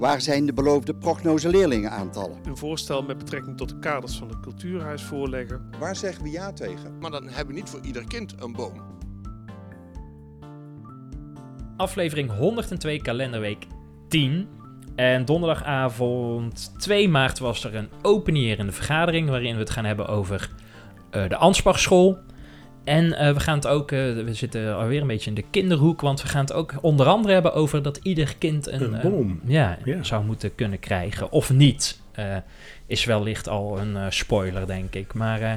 Waar zijn de beloofde prognose leerlingenaantallen? een voorstel met betrekking tot de kaders van het cultuurhuis voorleggen. Waar zeggen we ja tegen? Maar dan hebben we niet voor ieder kind een boom. aflevering 102 kalenderweek 10. En donderdagavond 2 maart was er een openierende vergadering waarin we het gaan hebben over eh, de Ansbachschool. En eh, we gaan het ook, eh, we zitten alweer een beetje in de kinderhoek, want we gaan het ook onder andere hebben over dat ieder kind een, Een eh, boom. ja, Ja. zou moeten kunnen krijgen. Of niet. Eh, is wellicht al een eh, spoiler, denk ik. Maar eh,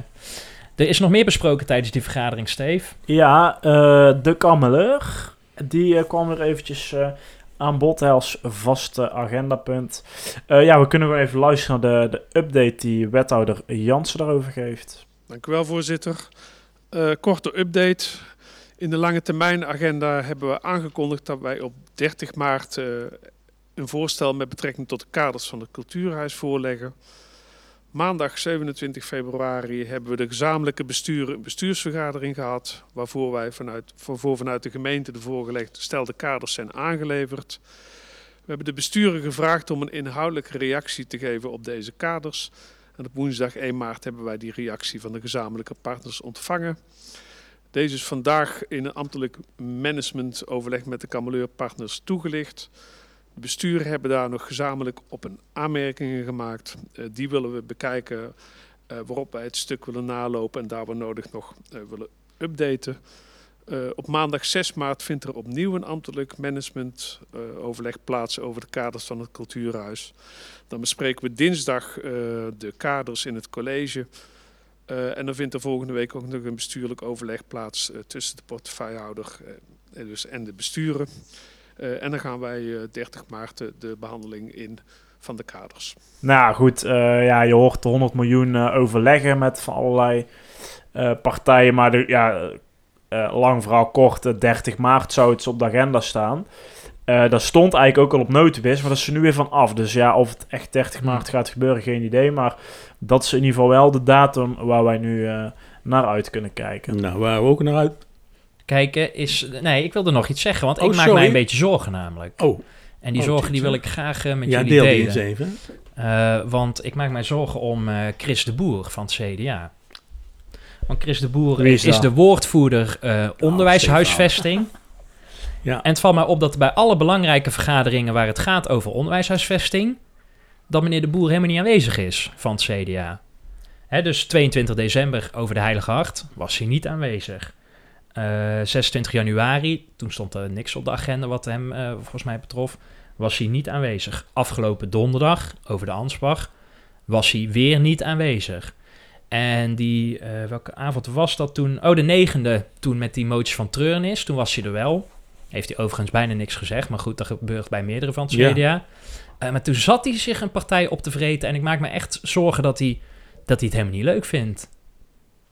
er is nog meer besproken tijdens die vergadering, Steve. Ja, eh, de kameleur. Die kwam weer eventjes aan bod als vaste agendapunt. Eh, ja, we kunnen weer even luisteren naar de, de update die wethouder Jansen daarover geeft. Dank u wel, voorzitter. Eh, korte update. In de lange termijn agenda hebben we aangekondigd dat wij op 30 maart eh, een voorstel met betrekking tot de kaders van het cultuurhuis voorleggen. Maandag 27 februari hebben we de gezamenlijke besturen bestuursvergadering gehad, waarvoor wij vanuit, waarvoor vanuit de gemeente de voorgelegde stelde kaders zijn aangeleverd. We hebben de besturen gevraagd om een inhoudelijke reactie te geven op deze kaders. Op woensdag 1 maart hebben wij die reactie van de gezamenlijke partners ontvangen. Deze is vandaag in een ambtelijk managementoverleg met de kameleurpartners toegelicht. De besturen hebben daar nog gezamenlijk op een aanmerkingen gemaakt. Eh, die willen we bekijken eh, waarop wij het stuk willen nalopen en daar waar nodig nog eh, willen updaten. Eh, op maandag 6 maart vindt er opnieuw een ambtelijk managementoverleg plaats over de kaders van het cultuurhuis. Dan bespreken we dinsdag eh, de kaders in het college. Eh, en dan vindt er volgende week ook nog een bestuurlijk overleg plaats eh, tussen de portefeuillehouder eh, dus en de besturen. Eh, en dan gaan wij eh, 30 maart de, de behandeling in van de kaders. Nou goed, eh, ja, je hoort de 100 miljoen eh, overleggen met van allerlei eh, partijen. Maar ja, eh, lang verhaal kort, eh, 30 maart zou het op de agenda staan. Eh dat stond eigenlijk ook al op notenbis, maar dat is er nu weer van af. Dus ja, of het echt 30 maart gaat gebeuren, geen idee. Maar dat is in ieder geval wel de datum waar wij nu eh, naar uit kunnen kijken. Nou, waar we ook naar uit. Kijken is... Nee, ik wilde nog iets zeggen, want Oh, ik maak sorry. mij een beetje zorgen namelijk. Oh, En die Oh, zorgen die wil ik graag eh, met ja, jullie deel die delen. eens even. Eh, want ik maak mij zorgen om eh, Chris de Boer van het CDA. Want Chris de Boer is, de woordvoerder eh, onderwijshuisvesting. Ja. En het valt mij op dat bij alle belangrijke vergaderingen waar het gaat over onderwijshuisvesting, dat meneer de Boer helemaal niet aanwezig is van het CDA. Hè, dus 22 december over de Heilige Hart was hij niet aanwezig. Eh, 26 januari, toen stond er niks op de agenda wat hem eh, volgens mij betrof, was hij niet aanwezig. Afgelopen donderdag over de Ansbach was hij weer niet aanwezig. En die, eh, welke avond was dat toen? Oh, de negende, toen met die motie van treurnis. Toen was hij er wel. Heeft hij overigens bijna niks gezegd. Maar goed, dat gebeurt bij meerdere van het Ja. CDA. Eh, maar toen zat hij zich een partij op te vreten. En ik maak me echt zorgen dat hij, dat hij het helemaal niet leuk vindt.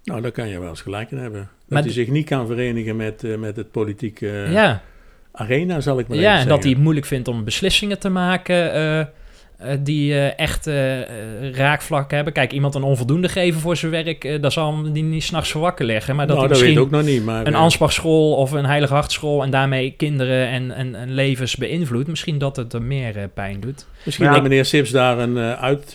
Nou, daar kan je wel eens gelijk in hebben. Dat Maar hij zich niet kan verenigen met, eh, met het politieke ja, arena, zal ik maar ja even en dat hij zeggen. het moeilijk vindt om beslissingen te maken... eh, die eh, echt eh, eh, raakvlak hebben. Kijk, iemand een onvoldoende geven voor zijn werk... daar zal hem die niet s'nachts voor wakker liggen. Maar dat nou, dat weet misschien ik ook nog niet. Maar, een Ansbachschool of een Heilige Hartschool... en daarmee kinderen en, en, en levens beïnvloedt... misschien dat het er meer pijn doet. misschien ja, dat meneer Sips daar een, uit,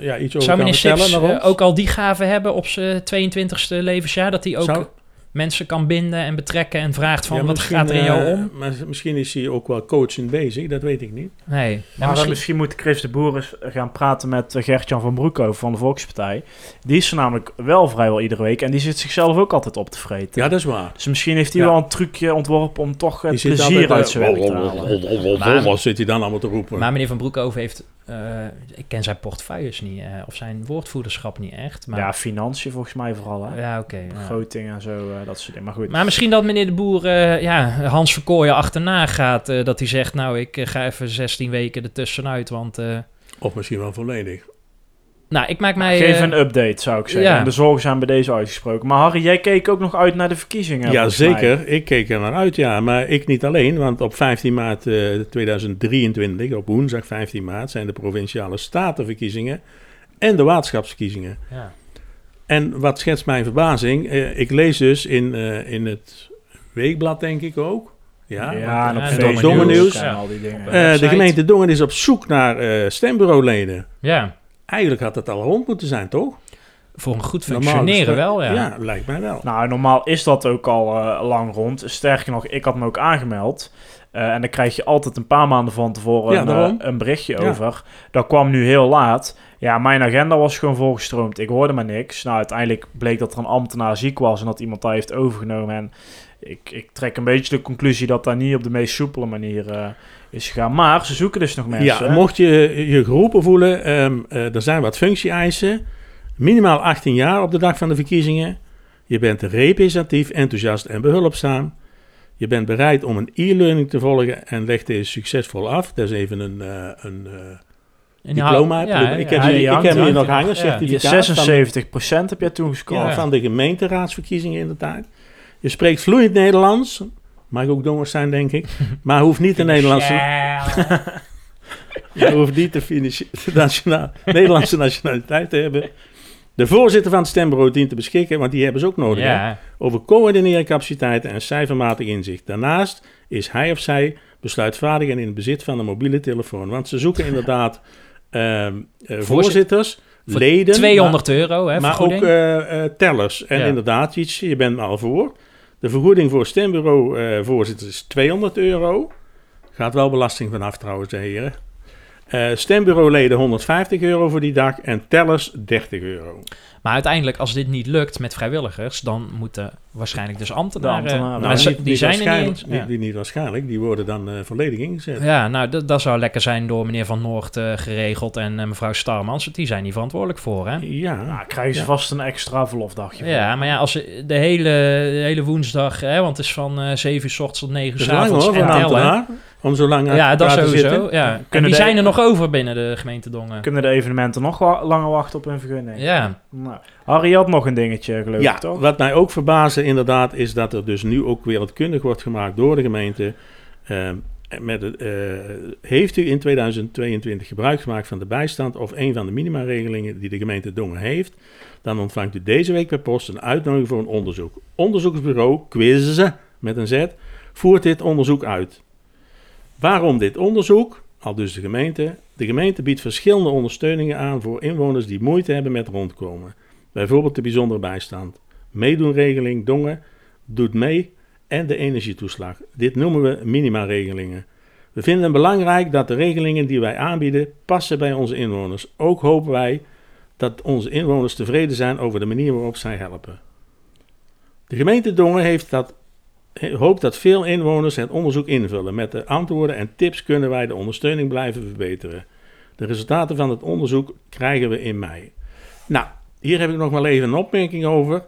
ja, iets over Zou kan meneer vertellen Sips ook al die gaven hebben op zijn 22e levensjaar? Dat hij ook Zou- mensen kan binden en betrekken en vraagt van Ja, wat gaat er in jou eh, om? Maar misschien is hij ook wel coachend bezig, dat weet ik niet. Nee. Maar Ja, misschien... misschien, moet Chris de Boer eens gaan praten met eh, Gert-Jan van Broekhoven van de Volkspartij. Die is er namelijk wel vrijwel iedere week en die zit zichzelf ook altijd op te vreten. Ja, dat is waar. Dus misschien heeft hij Ja. wel een trucje ontworpen om toch het Die plezier uit eh, zijn werk te halen. Maar- Wat zit hij dan allemaal te roepen? maar meneer Van Broekhoven heeft... eh, ik ken zijn portefeuilles niet, eh, of zijn woordvoerderschap niet echt. Maar, Ja, financiën volgens mij vooral. Hè? ja oké. Begroting en zo, dat soort dingen. Maar goed. Maar misschien dat meneer de Boer eh, ja, Hans Verkooyen achterna gaat. eh, dat hij zegt, nou, ik eh, ga even 16 weken ertussenuit, want... eh, Of misschien wel volledig. Nou, ik maak mij... Geef eh, een update, zou ik zeggen. ja. En de zorgen zijn bij deze uitgesproken. Maar Harry, jij keek ook nog uit naar de verkiezingen. Ja, mij. zeker. Ik keek er naar uit, ja. Maar ik niet alleen, want op 15 maart eh, 2023, op woensdag 15 maart, zijn de provinciale statenverkiezingen en de waterschapsverkiezingen. ja. En wat schetst mijn verbazing? eh, ik lees dus in, eh, in het weekblad, denk ik ook. Ja, Ja, en op Ja, Facebook Dongernieuws. en al die dingen. Eh, de gemeente Dongen is op zoek naar eh stembureauleden. ja, Eigenlijk had het al rond moeten zijn, toch? voor een goed functioneren wel, ja. Ja, lijkt mij wel. Nou, normaal is dat ook al lang rond. Sterker nog, ik had me ook aangemeld. Eh, en dan krijg je altijd een paar maanden van tevoren Ja, een, een berichtje Ja. over. Dat kwam nu heel laat. Ja, mijn agenda was gewoon volgestroomd. Ik hoorde maar niks. Nou, uiteindelijk bleek dat er een ambtenaar ziek was en dat iemand dat heeft overgenomen. En ik, ik trek een beetje de conclusie dat dat niet op de meest soepele manier eh, is gegaan. Maar ze zoeken dus nog mensen. Ja, mocht je je geroepen voelen, ehm, eh, er zijn wat functie-eisen. Minimaal 18 jaar op de dag van de verkiezingen. Je bent representatief, enthousiast en behulpzaam. Je bent bereid om een e-learning te volgen en legt deze succesvol af. Dat is even een, eh, een eh, En diploma. ja, ik heb, ja, hier, die ik hangt heb er hier nog hangen, Ja. certificaat Je van, 76% heb jij toen gescoord. van de gemeenteraadsverkiezingen in de tijd. Je spreekt vloeiend Nederlands. Mag ook dongers zijn, denk ik. Maar hoeft niet de Nederlandse... Je hoeft niet de, nationaal, Nederlandse nationaliteit te hebben. De voorzitter van het stembureau dient te beschikken, want die hebben ze ook nodig, hè, Ja, over coördineren capaciteiten en cijfermatig inzicht. Daarnaast is hij of zij besluitvaardig en in het bezit van een mobiele telefoon. Want ze zoeken inderdaad voorzitters, Voor leden, 200 euro, hè, maar, maar ook eh, eh, tellers. En Ja. inderdaad, je, je bent al voor. De vergoeding voor stembureau eh voorzitters is 200 euro. Gaat wel belasting vanaf trouwens, de heren. Eh stembureauleden 150 euro voor die dag en tellers 30 euro. Maar uiteindelijk, als dit niet lukt met vrijwilligers, dan moeten waarschijnlijk dus ambtenaren... De ambtenaren. maar Nou, die niet zijn er niet die niet waarschijnlijk, die worden dan eh, volledig ingezet. Ja, nou, dat, dat zou lekker zijn door meneer Van Noort eh, geregeld en eh, mevrouw Starmans. Die zijn hier verantwoordelijk voor, hè? Ja, Nou, krijgen ze Ja. vast een extra verlofdagje. Ja, maar ja, als de hele, de hele woensdag, hè, want het is van eh 7 uur s ochtends tot 9 uur dat s is lang avonds hoor, en tellen. Om zo lang Ja, dat sowieso. zitten. Ja. En Kunnen die de- zijn er nog over binnen de gemeente Dongen. Kunnen de evenementen nog wa- langer wachten op hun vergunning? Ja, Nou, Harry had nog een dingetje, geloof Ja, ik, toch? wat mij ook verbaasde inderdaad is dat er dus nu ook wereldkundig wordt gemaakt door de gemeente. Ehm, met eh, heeft u in 2022 gebruik gemaakt van de bijstand of een van de minimaregelingen die de gemeente Dongen heeft, dan ontvangt u deze week per post een uitnodiging voor een onderzoek. Onderzoeksbureau Quiz met een Z voert dit onderzoek uit. Waarom dit onderzoek? Al dus de gemeente. De gemeente biedt verschillende ondersteuningen aan voor inwoners die moeite hebben met rondkomen. Bijvoorbeeld de bijzondere bijstand. Meedoenregeling Dongen doet mee en de energietoeslag. Dit noemen we minimaregelingen. We vinden het belangrijk dat de regelingen die wij aanbieden passen bij onze inwoners. Ook hopen wij dat onze inwoners tevreden zijn over de manier waarop zij helpen. De gemeente Dongen heeft dat, hoopt dat veel inwoners het onderzoek invullen. Met de antwoorden en tips kunnen wij de ondersteuning blijven verbeteren. De resultaten van het onderzoek krijgen we in mei. Nou, hier heb ik nog wel even een opmerking over.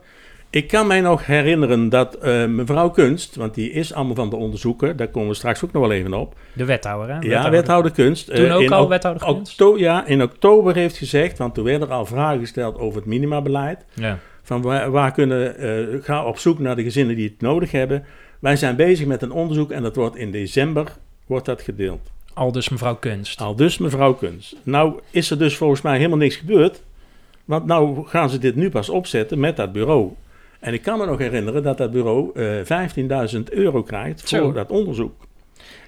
Ik kan mij nog herinneren dat eh, mevrouw Kunst, want die is allemaal van de onderzoeken, daar komen we straks ook nog wel even op. de wethouder, hè? Ja, wethouder Kunst. Toen eh, ook in al wethouder Kunst? ja, in oktober heeft gezegd, want toen werden er al vragen gesteld over het minimabeleid. Ja. Van waar, waar kunnen, eh, ga op zoek naar de gezinnen die het nodig hebben. Wij zijn bezig met een onderzoek en dat wordt in december wordt dat gedeeld. Al dus mevrouw Kunst. Al dus mevrouw Kunst. Nou is er dus volgens mij helemaal niks gebeurd. Want nou gaan ze dit nu pas opzetten met dat bureau. En ik kan me nog herinneren dat dat bureau eh 15.000 euro krijgt voor Zo. dat onderzoek.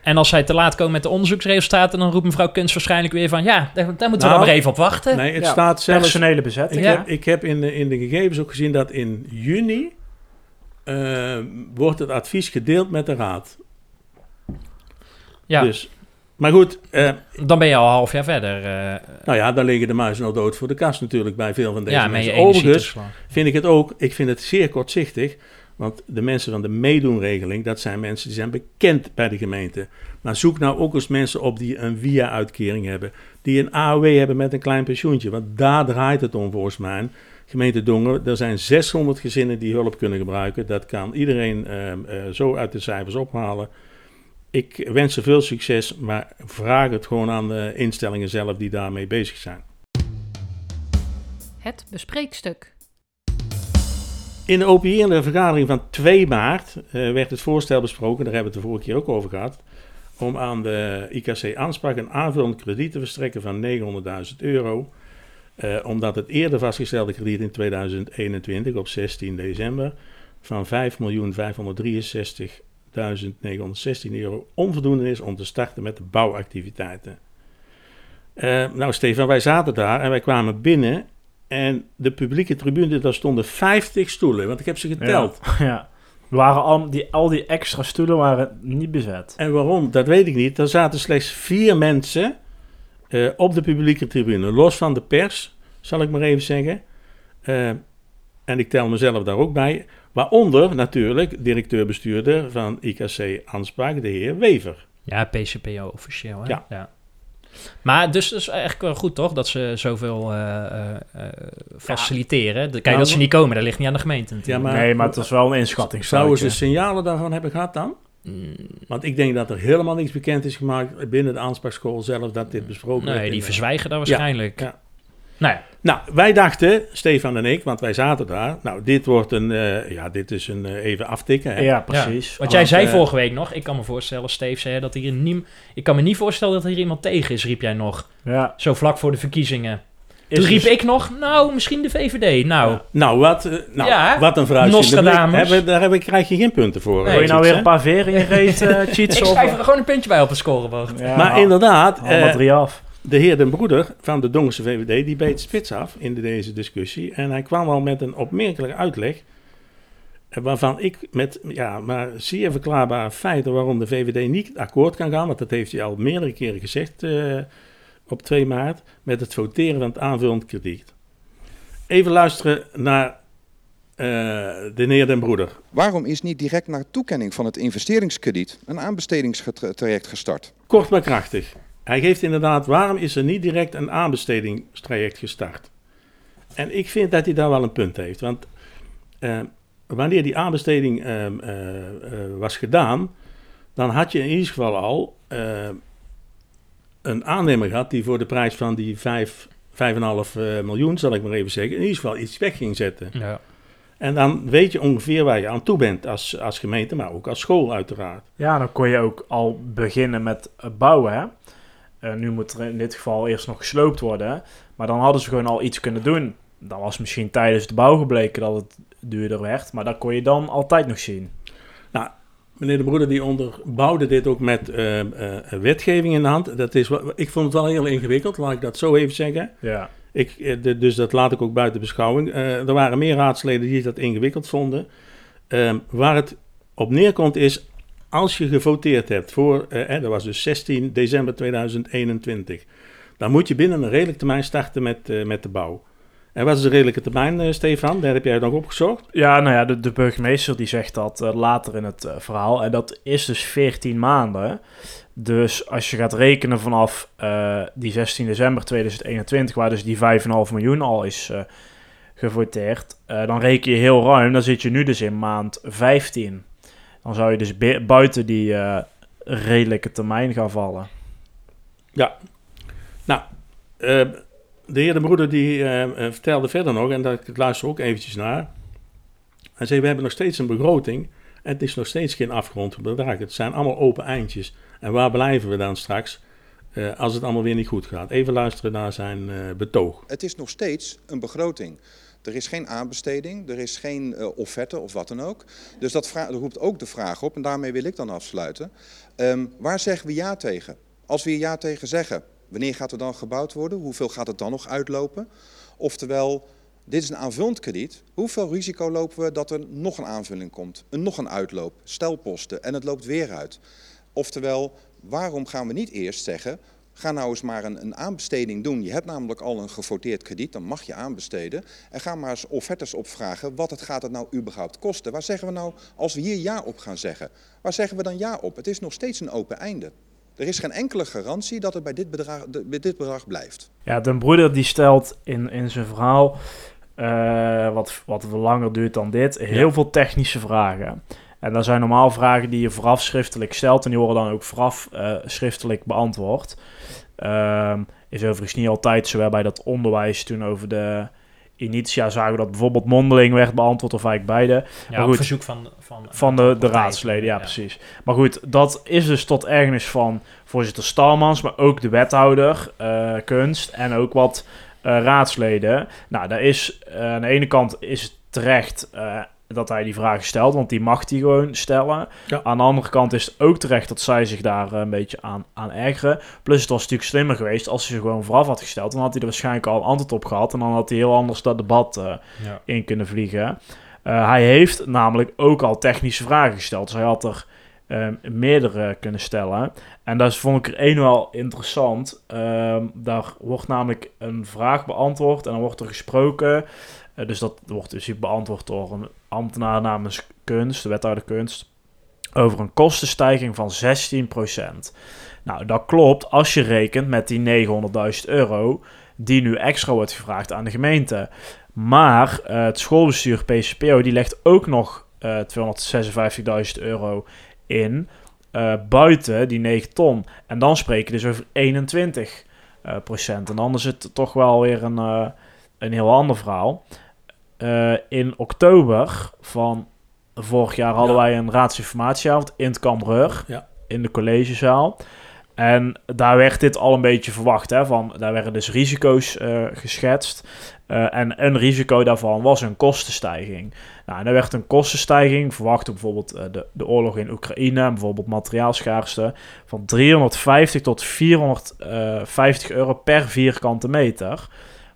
En als zij te laat komen met de onderzoeksresultaten, dan roept mevrouw Kunst waarschijnlijk weer van... Ja, daar, daar moeten we Nou, dan maar even op wachten. Nee, het Ja, staat zelfs... Personele bezetting. Ik Ja. heb, ik heb in, de, in de gegevens ook gezien dat in juni eh, wordt het advies gedeeld met de raad. ja, Dus, maar goed, eh, dan ben je al een half jaar verder. eh, nou ja, dan liggen de muizen al dood voor de kast natuurlijk bij veel van deze ja, mensen. Overigens vind ik het ook, ik vind het zeer kortzichtig, want de mensen van de meedoenregeling, dat zijn mensen die zijn bekend bij de gemeente. Maar zoek nou ook eens mensen op die een via-uitkering hebben, die een AOW hebben met een klein pensioentje, want daar draait het om volgens mij. Gemeente Dongen, er zijn 600 gezinnen die hulp kunnen gebruiken. Dat kan iedereen eh, eh, zo uit de cijfers ophalen. Ik wens ze veel succes, maar vraag het gewoon aan de instellingen zelf die daarmee bezig zijn. het bespreekstuk. In de OPI, vergadering van 2 maart, eh, werd het voorstel besproken, daar hebben we het de vorige keer ook over gehad, om aan de IKC aanspraak een aanvullend krediet te verstrekken van 900.000 euro. eh, omdat het eerder vastgestelde krediet in 2021 op 16 december van 5.563.916 euro onvoldoende is om te starten met de bouwactiviteiten. Eh, nou Stefan, wij zaten daar en wij kwamen binnen en de publieke tribune, daar stonden 50 stoelen, want ik heb ze geteld. Ja. ja. Waren al, die, al die extra stoelen waren niet bezet. En waarom, dat weet ik niet. Er zaten slechts vier mensen eh, op de publieke tribune, los van de pers, zal ik maar even zeggen. Eh, en ik tel mezelf daar ook bij. Waaronder natuurlijk directeur-bestuurder van IKC Aanspraak, de heer Wever. Ja, PCPO officieel. Hè? Ja. Maar dus het is eigenlijk wel goed toch dat ze zoveel eh, eh, eh, faciliteren. Kijk, Nou, dat ze niet komen, dat ligt niet aan de gemeente Ja, natuurlijk. maar, nee, maar het was wel een inschattingsfoutje. Zouden ze signalen daarvan hebben gehad dan? Mm, Want ik denk dat er helemaal niks bekend is gemaakt binnen de aanspraakschool zelf dat dit besproken werd. nee, die verzwijgen dat waarschijnlijk. ja. Nou ja, Nou, wij dachten, Stefan en ik, want wij zaten daar. Nou, dit wordt een, eh, ja, dit is een eh, even aftikken. Hè? Ja, precies. Want jij zei eh, vorige week nog, ik kan me voorstellen, Steve zei dat hier niem, ik kan me niet voorstellen dat hier iemand tegen is, riep jij nog. Ja. Zo vlak voor de verkiezingen. Toen riep dus- ik nog, nou, misschien de VVD. Nou, Nou, wat, nou, Ja, wat een blik. Hebben, daar heb ik, krijg je geen punten voor. Nee. Wil je nou weer een paar veren in je reet, eh ik cheats? schrijf er gewoon een puntje bij op het scorebord. Ja, Maar inderdaad, allemaal eh, drie af. De heer Den Broeder van de Dongense VVD, die beet spits af in de- deze discussie. En hij kwam al met een opmerkelijke uitleg. eh, Waarvan ik met ja, maar zeer verklaarbare feiten waarom de VVD niet akkoord kan gaan. Want dat heeft hij al meerdere keren gezegd eh, op 2 maart. Met het voteren van het aanvullend krediet. Even luisteren naar eh, de heer Den Broeder. Waarom is niet direct na toekenning van het investeringskrediet een aanbestedingstraject gestart? Kort maar krachtig. Hij geeft inderdaad, waarom is er niet direct een aanbestedingstraject gestart? En ik vind dat hij daar wel een punt heeft. Want eh, wanneer die aanbesteding eh, eh, eh, was gedaan, dan had je in ieder geval al eh, een aannemer gehad die voor de prijs van die 5, 5,5 eh, miljoen, zal ik maar even zeggen, in ieder geval iets weg ging zetten. Ja. En dan weet je ongeveer waar je aan toe bent als, als gemeente, maar ook als school uiteraard. Ja, dan kon je ook al beginnen met bouwen. Hè? Eh, nu moet er in dit geval eerst nog gesloopt worden. Maar dan hadden ze gewoon al iets kunnen doen. Dan was misschien tijdens de bouw gebleken dat het duurder werd. Maar dat kon je dan altijd nog zien. Meneer de Broeder die onderbouwde dit ook met eh, eh, wetgeving in de hand. Dat is, ik vond het wel heel ingewikkeld, laat ik dat zo even zeggen. Ja, Ik, de- dus dat laat ik ook buiten beschouwing. Er waren meer raadsleden die dat ingewikkeld vonden. Ehm, waar het op neerkomt is, als je gevoteerd hebt voor, eh, dat was dus 16 december 2021, dan moet je binnen een redelijk termijn starten met, eh, met de bouw. En wat is de redelijke termijn, eh, Stefan? Daar heb jij nog opgezocht. ja nou ja, de, de burgemeester die zegt dat eh, later in het verhaal. En dat is dus 14 maanden. Dus als je gaat rekenen vanaf die 16 december 2021, waar dus die 5,5 miljoen al is gevoteerd, dan reken je heel ruim. Dan zit je nu dus in maand 15. Dan zou je dus buiten die eh, redelijke termijn gaan vallen. Eh, de heer de Broeder die eh, vertelde verder nog, en dat, ik luister ook eventjes naar. Hij zei, we hebben nog steeds een begroting en het is nog steeds geen afgerond bedrag. Het zijn allemaal open eindjes. En waar blijven we dan straks eh, als het allemaal weer niet goed gaat? Even luisteren naar zijn eh, betoog. Het is nog steeds een begroting. Er is geen aanbesteding, er is geen eh, offerte of wat dan ook. Dus dat, roept ook de vraag op, en daarmee wil ik dan afsluiten. Ehm, waar zeggen we ja tegen? Als we hier ja tegen zeggen, wanneer gaat er dan gebouwd worden? Hoeveel gaat het dan nog uitlopen? Oftewel, dit is een aanvullend krediet. Hoeveel risico lopen we dat er nog een aanvulling komt? Een nog een uitloop, stelposten en het loopt weer uit. Oftewel, waarom gaan we niet eerst zeggen, ga nou eens maar een, een aanbesteding doen. Je hebt namelijk al een gevoteerd krediet, dan mag je aanbesteden. En ga maar eens offertes opvragen, wat het gaat het nou überhaupt kosten? Waar zeggen we nou, als we hier ja op gaan zeggen, waar zeggen we dan ja op? Het is nog steeds een open einde. Er is geen enkele garantie dat het bij dit bedrag, de- bij dit bedrag blijft. Ja, den broeder die stelt in, in zijn verhaal, eh, wat, wat langer duurt dan dit, heel veel technische vragen. En dat zijn normaal vragen die je vooraf schriftelijk stelt en die worden dan ook vooraf eh, schriftelijk beantwoord. Ehm, is overigens niet altijd zo bij dat onderwijs toen over de Initia zagen we dat bijvoorbeeld mondeling werd beantwoord of eigenlijk beide. Ja, Maar op verzoek van... Van, Van de, raadsleden, ja, precies. Maar goed, dat is dus tot ergernis van voorzitter Stalmans, maar ook de wethouder eh, kunst en ook wat eh, raadsleden. Nou, daar is aan de ene kant is het terecht dat hij die vraag stelt, want die mag hij gewoon stellen. Ja. Aan de andere kant is het ook terecht dat zij zich daar eh, een beetje aan, aan ergeren. Plus het was natuurlijk slimmer geweest als hij ze gewoon vooraf had gesteld. Dan had hij er waarschijnlijk al een antwoord op gehad en dan had hij heel anders dat debat eh, Ja. in kunnen vliegen. Eh, hij heeft namelijk ook al technische vragen gesteld. Dus hij had er ehm, meerdere kunnen stellen. En daar vond ik er één wel interessant. Ehm, daar wordt namelijk een vraag beantwoord en dan wordt er gesproken. Eh, dus dat wordt dus beantwoord door een ambtenaar namens kunst, de wethouder kunst, over een kostenstijging van 16%. Nou, dat klopt als je rekent met die 900.000 euro die nu extra wordt gevraagd aan de gemeente. Maar eh, het schoolbestuur PCPO die legt ook nog eh 256.000 euro in buiten die 9 ton. En dan spreken we dus over 21 eh, procent. En dan is het toch wel weer een, een heel ander verhaal. Eh, in oktober van vorig jaar hadden Ja. wij een raadsinformatieavond in het. Ja. In de collegezaal. En daar werd dit al een beetje verwacht. Hè, van, daar werden dus risico's eh, geschetst. Eh, en een risico daarvan was een kostenstijging. Nou, en er werd een kostenstijging verwacht op bijvoorbeeld de, de oorlog in Oekraïne, bijvoorbeeld materiaalschaarste, van 350 tot 450 euro per vierkante meter.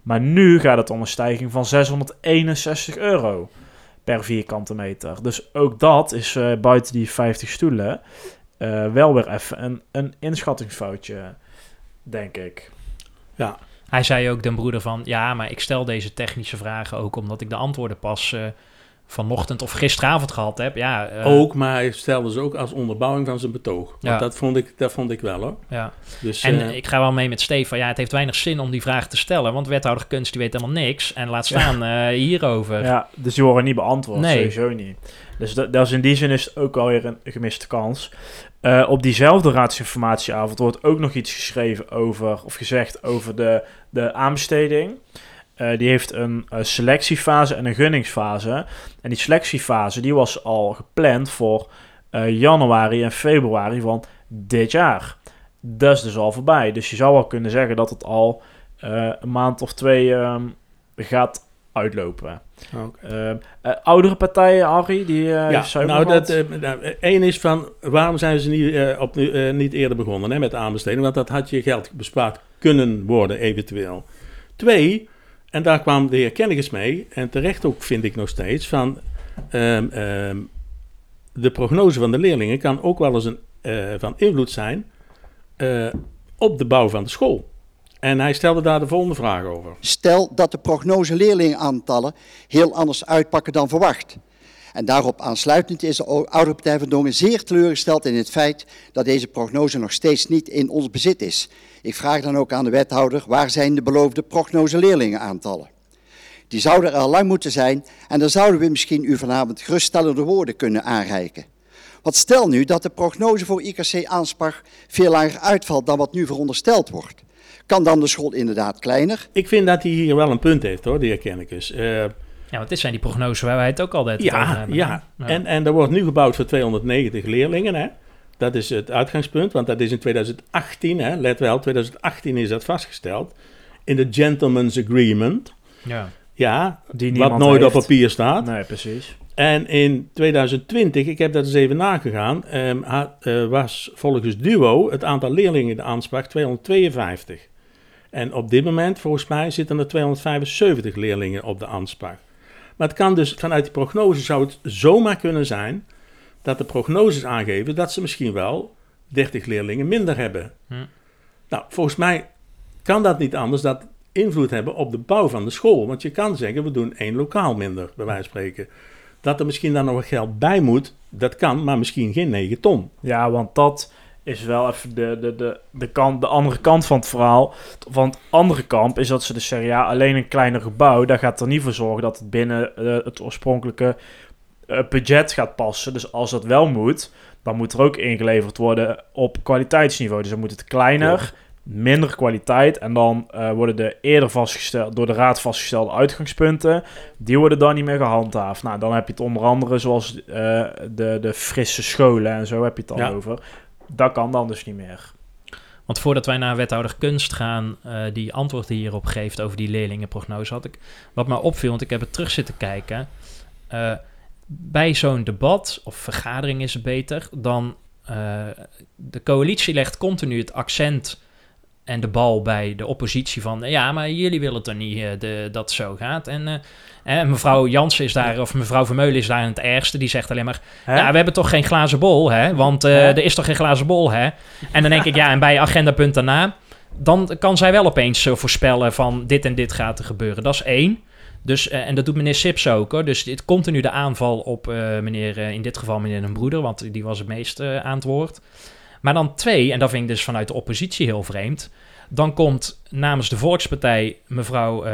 Maar nu gaat het om een stijging van 661 euro per vierkante meter. Dus ook dat is eh, buiten die 50 stoelen eh, wel weer even een, een inschattingsfoutje, denk ik. Hij zei ook, den broeder, van... Ja, maar ik stel deze technische vragen ook omdat ik de antwoorden pas... vanochtend of gisteravond gehad heb. Ja, eh, Ook, maar hij stelde ze ook als onderbouwing van zijn betoog. Want Ja. dat, vond ik, dat vond ik wel hoor. Ja. Dus, En eh, ik ga wel mee met Stefan. Ja, het heeft weinig zin om die vraag te stellen. Want wethouder kunst die weet helemaal niks. En laat staan eh, hierover. Ja, dus die worden niet beantwoord, Nee. sowieso niet. Dus dat, dat is in die zin is het ook alweer een gemiste kans. Eh, op diezelfde raadsinformatieavond wordt ook nog iets geschreven over, of gezegd over de, de aanbesteding. Eh, die heeft een eh, selectiefase en een gunningsfase. En die selectiefase die was al gepland voor eh, januari en februari van dit jaar. Dat is dus al voorbij. Dus je zou wel kunnen zeggen dat het al een maand of twee ehm, gaat uitlopen. oké. Ehm, eh, oudere partijen, Harry, die ja, nou, dat, nou, één is van waarom zijn ze niet, op, niet eerder begonnen hè, met aanbesteding? Want dat had je geld bespaard kunnen worden, eventueel. Twee, en daar kwam de heer mee, en terecht ook vind ik nog steeds, van ehm, ehm, de prognose van de leerlingen kan ook wel eens een, eh, van invloed zijn eh, op de bouw van de school. En hij stelde daar de volgende vraag over. Stel dat de prognose leerlingenaantallen heel anders uitpakken dan verwacht. En daarop aansluitend is de Oude Partij van Dongen zeer teleurgesteld in het feit dat deze prognose nog steeds niet in ons bezit is. Ik vraag dan ook aan de wethouder, waar zijn de beloofde prognose leerlingenaantallen? Die zouden er al lang moeten zijn en dan zouden we misschien u vanavond geruststellende woorden kunnen aanreiken. Want stel nu dat de prognose voor IKC Aanspach veel lager uitvalt dan wat nu verondersteld wordt. Kan dan de school inderdaad kleiner? Ik vind dat hij hier wel een punt heeft hoor, de heer Kenniges. Eh, Ja, want dit zijn die prognoses waar wij het ook altijd over Ja, hebben. ja. En, en er wordt nu gebouwd voor 290 leerlingen. Hè? Dat is het uitgangspunt, want dat is in 2018. Hè? Let wel, 2018 is dat vastgesteld. In de Gentleman's Agreement. ja. Ja, Die wat nooit op papier staat. Nee, precies. En in 2020, ik heb dat eens even nagegaan, ehm, eh, was volgens Duo het aantal leerlingen in de aanspraak 252. En op dit moment, volgens mij, zitten er 275 leerlingen op de aanspraak. Maar het kan dus, vanuit die prognose zou het zomaar kunnen zijn dat de prognoses aangeven dat ze misschien wel 30 leerlingen minder hebben. Hm. Nou, volgens mij kan dat niet anders dat invloed hebben op de bouw van de school. Want je kan zeggen, we doen één lokaal minder, bij wijze van spreken. Dat er misschien dan nog wat geld bij moet, dat kan, maar misschien geen 9 ton. Ja, want dat is wel even de, de, de, de, kant, de andere kant van het verhaal. Van het andere kamp is dat ze dus zeggen, ja, alleen een kleiner gebouw, daar gaat er niet voor zorgen dat het binnen eh, het oorspronkelijke eh, budget gaat passen. Dus als dat wel moet, dan moet er ook ingeleverd worden op kwaliteitsniveau. Dus dan moet het kleiner, minder kwaliteit. En dan eh, worden de eerder vastgesteld, door de raad vastgestelde uitgangspunten, die worden dan niet meer gehandhaafd. Nou, dan heb je het onder andere zoals de, de frisse scholen en zo heb je het Ja. over. Dat kan dan dus niet meer. Want voordat wij naar wethouder Kunst gaan, eh, die antwoord hierop geeft over die leerlingenprognose, had ik wat me opviel, want ik heb het terug zitten kijken. Eh, bij zo'n debat, of vergadering is het beter, dan eh, de coalitie legt continu het accent en de bal bij de oppositie van ja, maar jullie willen toch niet eh, de, dat het zo gaat. En eh, mevrouw Jansen is daar, of mevrouw Vermeulen is daar het ergste, die zegt alleen maar ja, we hebben toch geen glazen bol, hè? Want eh, er is toch geen glazen bol, hè? En dan denk ik, ja, en bij agendapunt daarna... dan kan zij wel opeens voorspellen van dit en dit gaat er gebeuren. Dat is één. Dus, en dat doet meneer Sips ook, hoor. Dus dit continu de aanval op meneer, in dit geval meneer een broeder... want die was het meest aan het woord. Maar dan twee, en dat vind ik dus vanuit de oppositie heel vreemd... dan komt namens de Volkspartij mevrouw.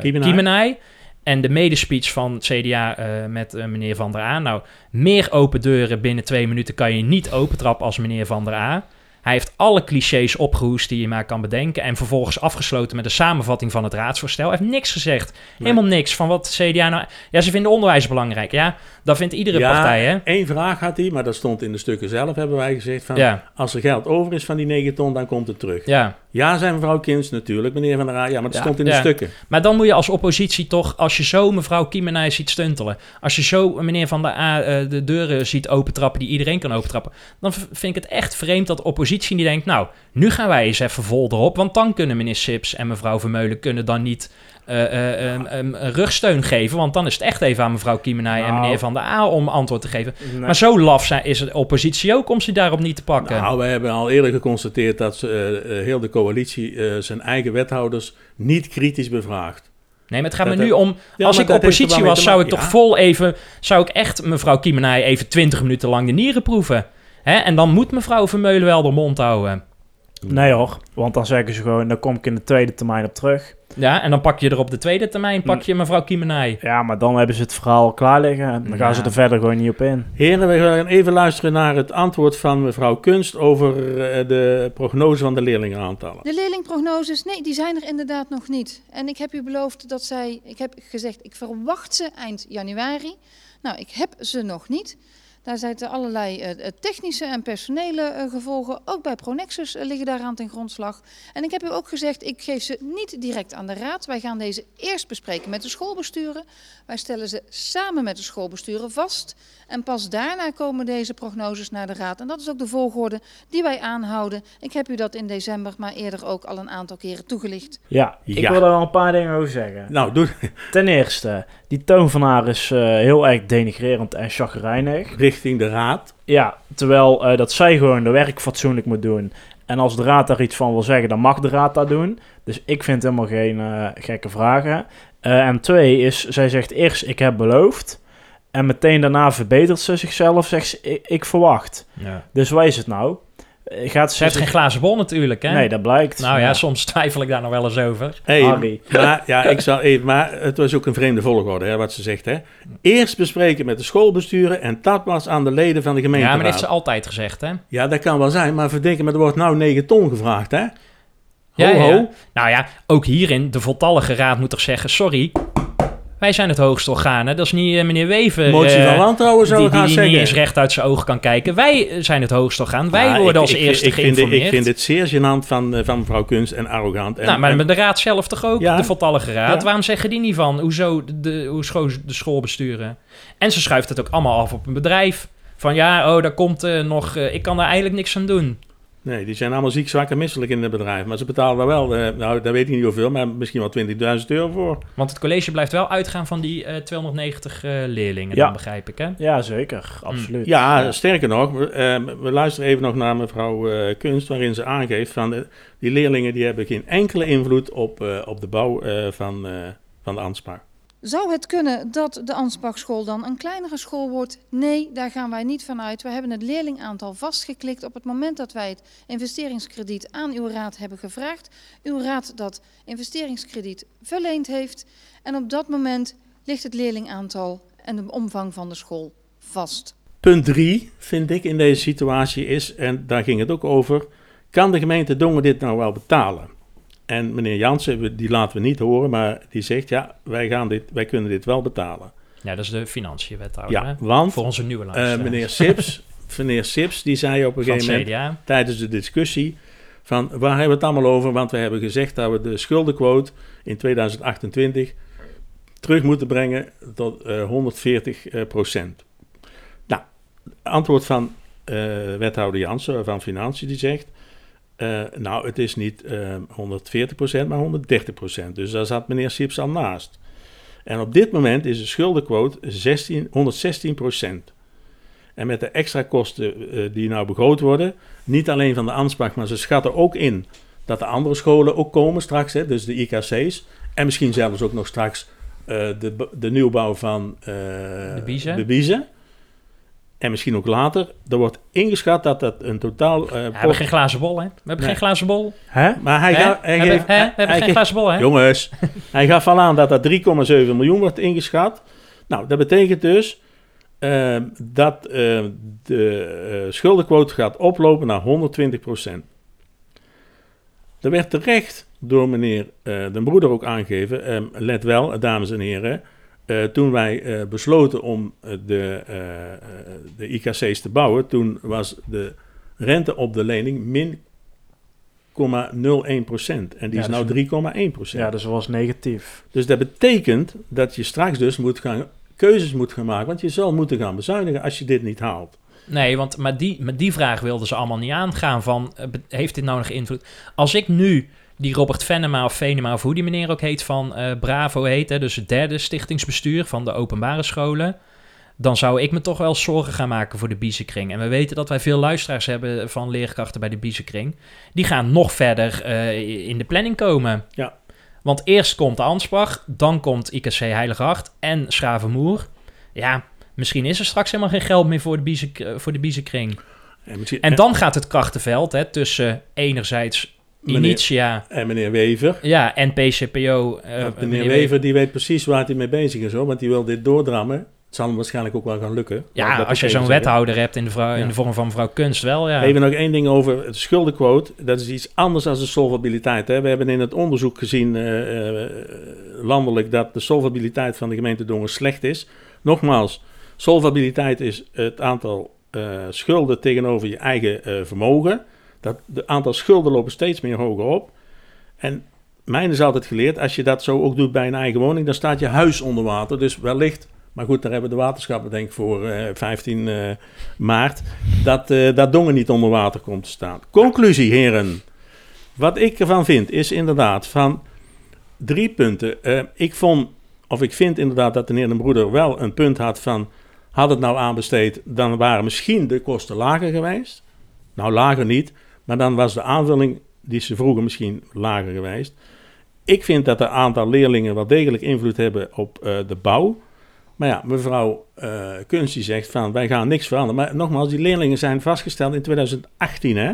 Kiemenij... En de medespeech van het CDA eh, met meneer Van der A. Nou, meer open deuren binnen twee minuten kan je niet opentrappen als meneer Van der A. Hij heeft alle clichés opgehoest die je maar kan bedenken. En vervolgens afgesloten met een samenvatting van het raadsvoorstel. Hij heeft niks gezegd. Helemaal niks van wat de CDA nou... Ja, ze vinden onderwijs belangrijk. Ja, dat vindt iedere Ja, partij, hè? één vraag had hij, maar dat stond in de stukken zelf, hebben wij gezegd. Van, Ja, Als er geld over is van die 9 ton, dan komt het terug. ja. Ja, zijn mevrouw Kins natuurlijk, meneer Van der Aa. Ja, maar dat Ja, stond in de ja. stukken. Maar dan moet je als oppositie toch, als je zo mevrouw Kiemenij ziet stuntelen, als je zo meneer Van der A eh, de deuren ziet opentrappen die iedereen kan opentrappen, dan vind ik het echt vreemd dat de oppositie die denkt, nou, nu gaan wij eens even vol erop, want dan kunnen meneer Sips en mevrouw Vermeulen kunnen dan niet eh, eh, rugsteun geven, want dan is het echt even aan mevrouw Kiemenij en Nou. meneer Van der A om antwoord te geven. Nee. Maar zo laf zijn, is de oppositie ook om ze daarop niet te pakken. Nou, we hebben al eerder geconstateerd dat ze, eh, heel de coalitie zijn eigen wethouders niet kritisch bevraagt. Nee, maar het gaat Dat- me nu om. Ja, als ik oppositie was, zou ik toch vol even. Zou ik echt mevrouw Kiemenij even 20 minuten lang de nieren proeven? Hè? En dan moet mevrouw Vermeulen wel de mond houden. Nee hoor, want dan zeggen ze gewoon, dan kom ik in de tweede termijn op terug. Ja, en dan pak je er op de tweede termijn pak Hm. je mevrouw Kiemenij. Ja, maar dan hebben ze het verhaal al klaar liggen. en Dan gaan Ja. ze er verder gewoon niet op in. Heren, we gaan even luisteren naar het antwoord van mevrouw Kunst over eh, de prognose van de leerlingenaantallen. De leerlingprognoses, nee, die zijn er inderdaad nog niet. En ik heb u beloofd dat zij, ik heb gezegd, ik verwacht ze eind januari. Nou, ik heb ze nog niet. Daar zitten allerlei eh, eh, technische en personele eh, gevolgen. Ook bij Pronexus liggen daaraan ten grondslag. En ik heb u ook gezegd, ik geef ze niet direct aan de raad. Wij gaan deze eerst bespreken met de schoolbesturen. Wij stellen ze samen met de schoolbesturen vast. En pas daarna komen deze prognoses naar de raad. En dat is ook de volgorde die wij aanhouden. Ik heb u dat in december, maar eerder ook al een aantal keren toegelicht. Ja, ik Ja. wil daar wel een paar dingen over zeggen. Nou, doe Ten eerste, die toon van haar is eh, heel erg denigrerend en chagrijnig. Richting de raad. Ja, terwijl eh, dat zij gewoon de werk fatsoenlijk moet doen. En als de raad daar iets van wil zeggen, dan mag de raad dat doen. Dus ik vind helemaal geen eh, gekke vragen. Eh, en twee is, zij zegt eerst ik heb beloofd. En meteen daarna verbetert ze zichzelf, zegt ze ik, ik verwacht. Ja. Dus waar is het nou? Eh, Gaat Ze heeft geen glazen bol natuurlijk, hè? Nee, dat blijkt. nou ja, soms twijfel ik daar nog wel eens over. Hey, Harry. maar, ja, ik zal even, maar het was ook een vreemde volgorde, hè, wat ze zegt. Hè. Eerst bespreken met de schoolbesturen en dat was aan de leden van de Ja, maar dat heeft ze altijd gezegd, hè? Ja, dat kan wel zijn, maar verdenken, maar er wordt nou 9 ton gevraagd, hè? Ho, Ja, ja. ho. Nou ja, ook hierin, de voltallige raad moet toch zeggen... sorry, wij zijn het hoogste orgaan, hè? Dat is niet eh, meneer Wever... Motie eh, van wantrouwen zou die, ik die, gaan die zeggen. niet eens recht uit zijn ogen kan kijken. Wij zijn het hoogste orgaan. Wij Ja, worden ik- als ik, eerste ik, vind geïnformeerd. ik vind dit zeer gênant van, eh, van mevrouw Kunst en arrogant. En, nou, maar en- de raad zelf toch ook, Ja. de voltallige raad. Ja. Waarom zeggen die niet van, hoezo de, hoe de school besturen? En ze schuift het ook allemaal af op een bedrijf. Van ja, oh, daar komt eh, nog... eh, ik kan daar eigenlijk niks aan doen. Nee, die zijn allemaal ziek, zwak en misselijk in het bedrijf. Maar ze betalen er wel, eh, nou, daar weet ik niet hoeveel, maar misschien wel 20.000 euro voor. Want het college blijft wel uitgaan van die eh, 290 eh, leerlingen, Ja. dan begrijp ik, hè? Ja, zeker. Absoluut. Ja, sterker nog, we, eh, we luisteren even nog naar mevrouw eh, Kunst, waarin ze aangeeft van eh, die leerlingen die hebben geen enkele invloed op, eh, op de bouw eh, van, eh, van de Anspa. Zou het kunnen dat de Ansbachschool dan een kleinere school wordt? Nee, daar gaan wij niet van uit. We hebben het leerlingaantal vastgeklikt op het moment dat wij het investeringskrediet aan uw raad hebben gevraagd. Uw raad dat investeringskrediet verleend heeft. En op dat moment ligt het leerlingaantal en de omvang van de school vast. Punt drie, vind ik, in deze situatie is, en daar ging het ook over, kan de gemeente Dongen dit nou wel betalen? En meneer Jansen, die laten we niet horen, maar die zegt ja, wij, gaan dit, wij kunnen dit wel betalen. Ja, dat is de financiënwethouder. Ja, hè? want Voor onze nieuwe eh, meneer Sips, meneer Sips, die zei op een van gegeven moment tijdens de discussie van waar hebben we het allemaal over? Want we hebben gezegd dat we de schuldenquote in 2028 terug moeten brengen tot eh, 140 eh, procent. Nou, antwoord van eh, wethouder Jansen van Financiën die zegt, eh, nou het is niet eh 140 procent, maar 130 procent. Dus daar zat meneer Sips al naast. En op dit moment is de schuldenquote 16, 116 procent. En met de extra kosten eh, die nou begroot worden, niet alleen van de Ansbach, maar ze schatten ook in dat de andere scholen ook komen straks, hè, dus de IKC's. En misschien zelfs ook nog straks eh, de, de nieuwbouw van eh, De Biezen. de Biezen. En misschien ook later. Er wordt ingeschat dat dat een totaal... eh, Ja, we hebben geen glazen bol, hè? We hebben Nee. geen glazen bol. Hè? Maar hij Hè? gaat... Hij we hebben, hè? we hebben hij geen glazen bol, hè? Jongens, hij gaf al aan dat dat 3,7 miljoen wordt ingeschat. Nou, dat betekent dus eh, dat eh, de eh, schuldenquote gaat oplopen naar 120% Er werd terecht door meneer eh Den Broeder ook aangegeven, let wel, dames en heren, eh, toen wij eh, besloten om eh, de, eh, eh, de IKC's te bouwen, toen was de rente op de lening min 0,01 procent. En die Ja, is dus- nou 3,1 procent. Ja, dus dat was negatief. Dus dat betekent dat je straks dus moet gaan, keuzes moet gaan maken. Want je zal moeten gaan bezuinigen als je dit niet haalt. Nee, want maar die, maar die vraag wilden ze allemaal niet aangaan van, heeft dit nou nog invloed? Als ik nu die Robert Venema of Venema, of hoe die meneer ook heet, van eh, Bravo heet, hè, dus het derde stichtingsbestuur van de openbare scholen, dan zou ik me toch wel zorgen gaan maken voor de Biezenkring. En we weten dat wij veel luisteraars hebben van leerkrachten bij de Biezenkring. Die gaan nog verder eh, in de planning komen. Ja. Want eerst komt Ansbach, dan komt IKC Heilige Hart en Schravenmoer. Ja, misschien is er straks helemaal geen geld meer voor de, Bieze, voor de Biezenkring. En, En dan gaat het krachtenveld hè, tussen enerzijds Initia en meneer Wever. ja, en PCPO. eh, Want meneer Wever die weet precies waar hij mee bezig is hoor. Want die wil dit doordrammen. Het zal hem waarschijnlijk ook wel gaan lukken. Ja, als je zo'n wethouder hebt in de, vrouw, in de vorm van mevrouw Kunst wel, ja. Even nog één ding over het schuldenquote. Dat is iets anders dan de solvabiliteit. Hè. We hebben in het onderzoek gezien eh, eh, landelijk dat de solvabiliteit van de gemeente Dongen slecht is. Nogmaals, solvabiliteit is het aantal eh, schulden tegenover je eigen eh, vermogen. Dat, de aantal schulden lopen steeds meer hoger op. En mijn is altijd geleerd, als je dat zo ook doet bij een eigen woning, dan staat je huis onder water. Dus wellicht, maar goed, daar hebben de waterschappen denk ik voor eh, 15 eh, maart, dat, eh, dat Dongen niet onder water komt te staan. Conclusie, heren. Wat ik ervan vind, is inderdaad van drie punten. Ik vond, of ik vind inderdaad dat de heer de Broeder wel een punt had van, had het nou aanbesteed, dan waren misschien de kosten lager geweest. Nou, lager niet, maar dan was de aanvulling die ze vroegen misschien lager geweest. Ik vind dat een aantal leerlingen wel degelijk invloed hebben op eh, de bouw. Maar ja, mevrouw eh Kunst die zegt van wij gaan niks veranderen. Maar nogmaals, die leerlingen zijn vastgesteld in 2018 hè.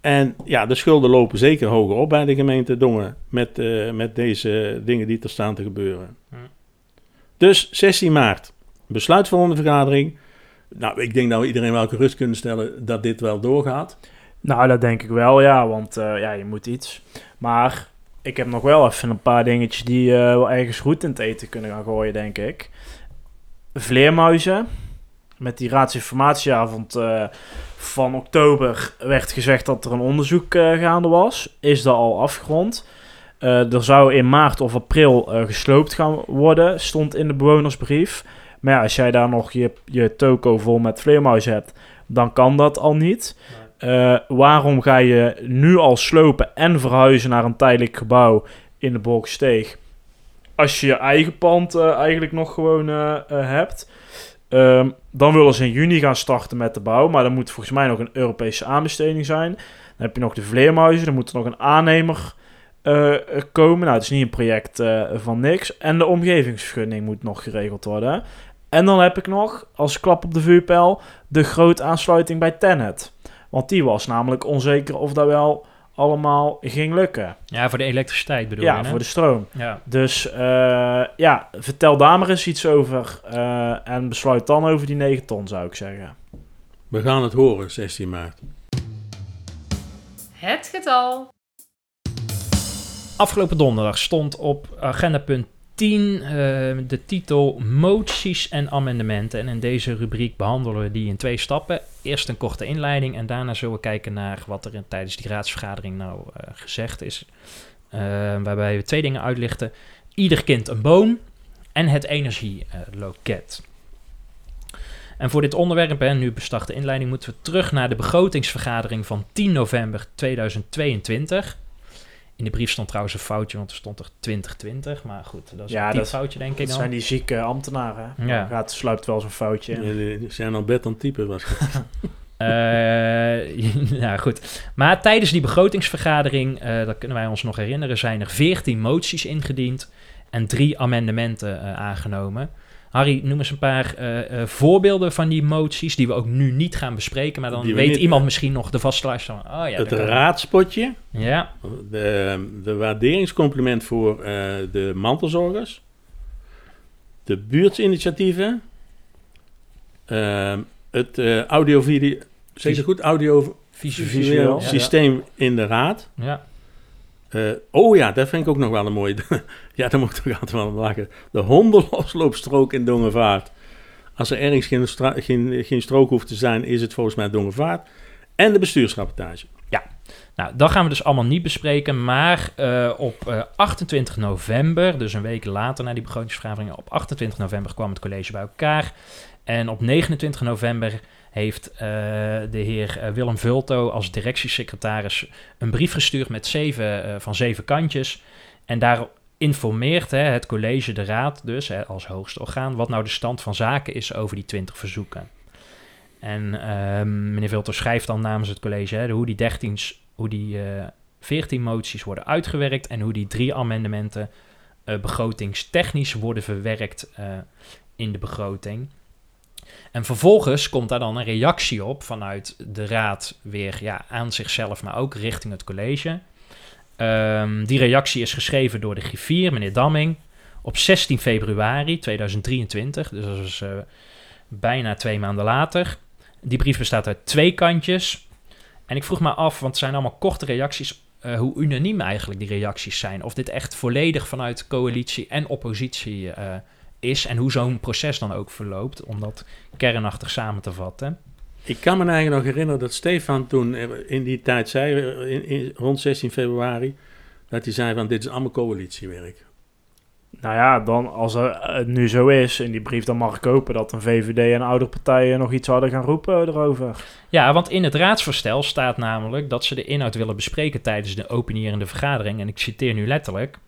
En ja, de schulden lopen zeker hoger op bij de gemeente Dongen met, eh, met deze dingen die er staan te gebeuren. Hm. Dus 16 maart, besluitvormende vergadering. Nou, ik denk dat we iedereen wel gerust kunnen stellen dat dit wel doorgaat. Nou, dat denk ik wel, ja, want eh, ja, je moet iets. Maar ik heb nog wel even een paar dingetjes die eh, wel ergens goed in het eten kunnen gaan gooien, denk ik. Vleermuizen. Met die raadsinformatieavond eh, van oktober werd gezegd dat er een onderzoek gaande was. Is dat al afgerond? Er zou in maart of april gesloopt gaan worden, stond in de bewonersbrief. Maar ja, als jij daar nog je, je toko vol met vleermuizen hebt, dan kan dat al niet. Eh, waarom ga je nu al slopen en verhuizen naar een tijdelijk gebouw in de Bolksteeg? Als je je eigen pand eh, eigenlijk nog gewoon eh, hebt. Ehm, dan willen ze in juni gaan starten met de bouw. Maar dan moet volgens mij nog een Europese aanbesteding zijn. Dan heb je nog de vleermuizen. Dan moet er nog een aannemer komen. Nou, het is niet een project van niks. En de omgevingsvergunning moet nog geregeld worden. En dan heb ik nog, als klap op de vuurpijl, de grote aansluiting bij Tenet. Want die was namelijk onzeker of dat wel allemaal ging lukken. Ja, voor de elektriciteit bedoel ja, je, hè? voor de stroom. Ja. Dus eh, ja, vertel daar maar eens iets over. eh, en besluit dan over die 9 ton, zou ik zeggen. We gaan het horen, 16 maart. Het getal. Afgelopen donderdag stond op agenda punt 10 eh, de titel Moties en amendementen. En in deze rubriek behandelen we die in twee stappen. Eerst een korte inleiding en daarna zullen we kijken naar wat er in- tijdens die raadsvergadering nou eh, gezegd is. Eh, waarbij we twee dingen uitlichten. Ieder kind een boom en het energieloket. En voor dit onderwerp, en nu bestart de inleiding, moeten we terug naar de begrotingsvergadering van 10 november 2022. In de brief stond trouwens een foutje, want er stond er 2020. Maar goed, dat is Ja, een dat- foutje denk ik Dat dan. zijn die zieke ambtenaren. hè? Ja. Gaat, sluipt wel zo'n foutje in. Die zijn al bed aan het typen waarschijnlijk. Eh, ja, goed. Maar tijdens die begrotingsvergadering, eh, dat kunnen wij ons nog herinneren, zijn er 14 moties ingediend en drie amendementen eh, aangenomen. Harry, noem eens een paar eh, eh, voorbeelden van die moties die we ook nu niet gaan bespreken. Maar dan Die weet niet- iemand misschien nog de vaste luisteraar. van, Oh ja, het raadspotje, Ja, de, de waarderingscompliment voor eh, de mantelzorgers, de buurtsinitiatieven, ehm, het audio-video, zeg goed, audio visueel. Visueel, Ja. systeem in de raad. ja. Eh, oh ja, dat vind ik ook nog wel een mooie. ja, daar moet ik toch altijd wel lachen. De hondenlosloopstrook in Dongevaart. Als er ergens geen, geen, geen strook hoeft te zijn, is het volgens mij Dongevaart. En de bestuursrapportage. Nou, dat gaan we dus allemaal niet bespreken. Maar eh, op eh, 28 november, dus een week later na die begrotingsvergadering, op 28 november kwam het college bij elkaar. En op 29 november heeft eh, de heer eh, Willem Vulto als directiesecretaris een brief gestuurd met zeven, eh, van zeven kantjes. En daar informeert hè, het college, de raad dus, als hoogste orgaan, wat nou de stand van zaken is over die 20 verzoeken. En ehm, meneer Vulto schrijft dan namens het college hè, hoe die 13 's- hoe die eh 14 moties worden uitgewerkt en hoe die drie amendementen begrotingstechnisch worden verwerkt in de begroting. En vervolgens komt daar dan een reactie op vanuit de raad weer ja, aan zichzelf, maar ook richting het college. Ehm, die reactie is geschreven door de griffier, meneer Damming, op 16 februari 2023. Dus dat is eh, bijna twee maanden later. Die brief bestaat uit twee kantjes. En ik vroeg me af, want het zijn allemaal korte reacties, eh, hoe unaniem eigenlijk die reacties zijn. Of dit echt volledig vanuit coalitie en oppositie eh, is. En hoe zo'n proces dan ook verloopt, om dat kernachtig samen te vatten. Ik kan me eigenlijk nog herinneren dat Stefan toen eh, in die tijd zei, eh, in, in- rond 16 februari, dat hij zei van dit is allemaal coalitiewerk. Nou ja, dan als er, het nu zo is in die brief, dan mag ik hopen dat een VVD en oudere partijen nog iets hadden gaan roepen erover. Ja, want in het raadsvoorstel staat namelijk dat ze de inhoud willen bespreken tijdens de openierende vergadering. En ik citeer nu letterlijk.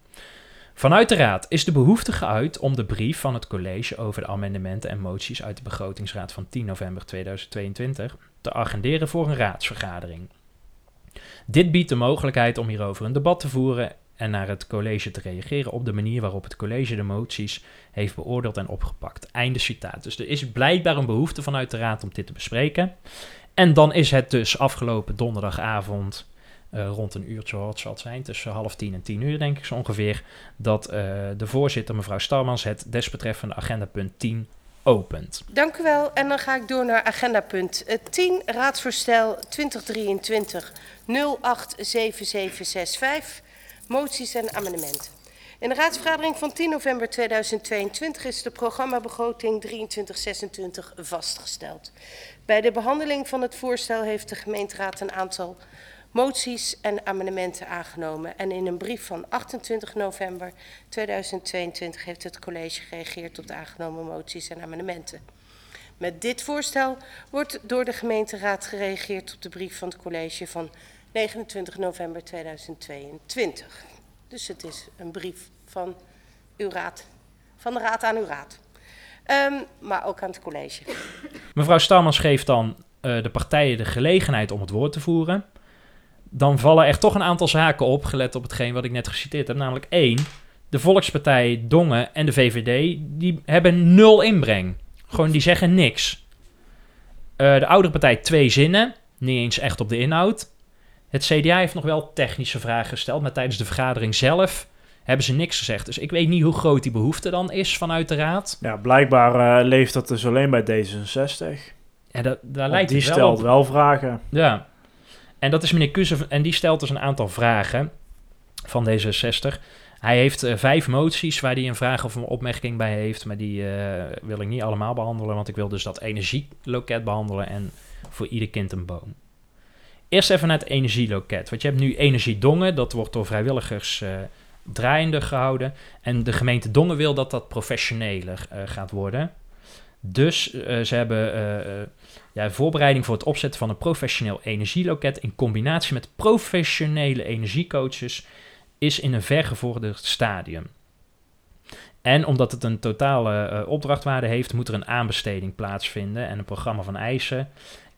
Vanuit de Raad is de behoefte geuit om de brief van het college over de amendementen en moties uit de begrotingsraad van 10 november 2022 te agenderen voor een raadsvergadering. Dit biedt de mogelijkheid om hierover een debat te voeren en naar het college te reageren op de manier waarop het college de moties heeft beoordeeld en opgepakt. Einde citaat. Dus er is blijkbaar een behoefte vanuit de Raad om dit te bespreken. En dan is het dus afgelopen donderdagavond eh, rond een uurtje, wat zal het zijn, tussen half tien en tien uur denk ik zo ongeveer, dat eh, de voorzitter mevrouw Stalmans het desbetreffende agendapunt 10 opent. Dank u wel. En dan ga ik door naar agendapunt eh, 10, raadsvoorstel 2023 087765, moties en amendementen. In de raadsvergadering van 10 november 2022 is de programmabegroting 2326 vastgesteld. Bij de behandeling van het voorstel heeft de gemeenteraad een aantal moties en amendementen aangenomen. En in een brief van 28 november 2022 heeft het college gereageerd op de aangenomen moties en amendementen. Met dit voorstel wordt door de gemeenteraad gereageerd op de brief van het college van 29 november 2022. Dus het is een brief van uw raad, van de raad aan uw raad. Ehm, maar ook aan het college. Mevrouw Stalmans geeft dan eh, de partijen de gelegenheid om het woord te voeren. Dan vallen er toch een aantal zaken op, gelet op hetgeen wat ik net geciteerd heb. Namelijk één, de Volkspartij Dongen en de VVD, die hebben nul inbreng. Gewoon, die zeggen niks. Eh, de oudere partij twee zinnen, niet eens echt op de inhoud. Het CDA heeft nog wel technische vragen gesteld, maar tijdens de vergadering zelf hebben ze niks gezegd. Dus ik weet niet hoe groot die behoefte dan is vanuit de raad. Ja, blijkbaar eh, leeft dat dus alleen bij D66. En dat, daar lijkt die het wel stelt op. wel vragen. Ja. En dat is meneer Kuze, en die stelt dus een aantal vragen van D66. Hij heeft eh, vijf moties waar hij een vraag of een opmerking bij heeft, maar die eh, wil ik niet allemaal behandelen, want ik wil dus dat energieloket behandelen en voor ieder kind een boom. Eerst even naar het energieloket, want je hebt nu Energiedongen, dat wordt door vrijwilligers draaiende gehouden. En de gemeente Dongen wil dat dat professioneler gaat worden. Dus ze hebben ja, voorbereiding voor het opzetten van een professioneel energieloket in combinatie met professionele energiecoaches is in een vergevorderd stadium. En omdat het een totale eh, opdrachtwaarde heeft, moet er een aanbesteding plaatsvinden en een programma van eisen.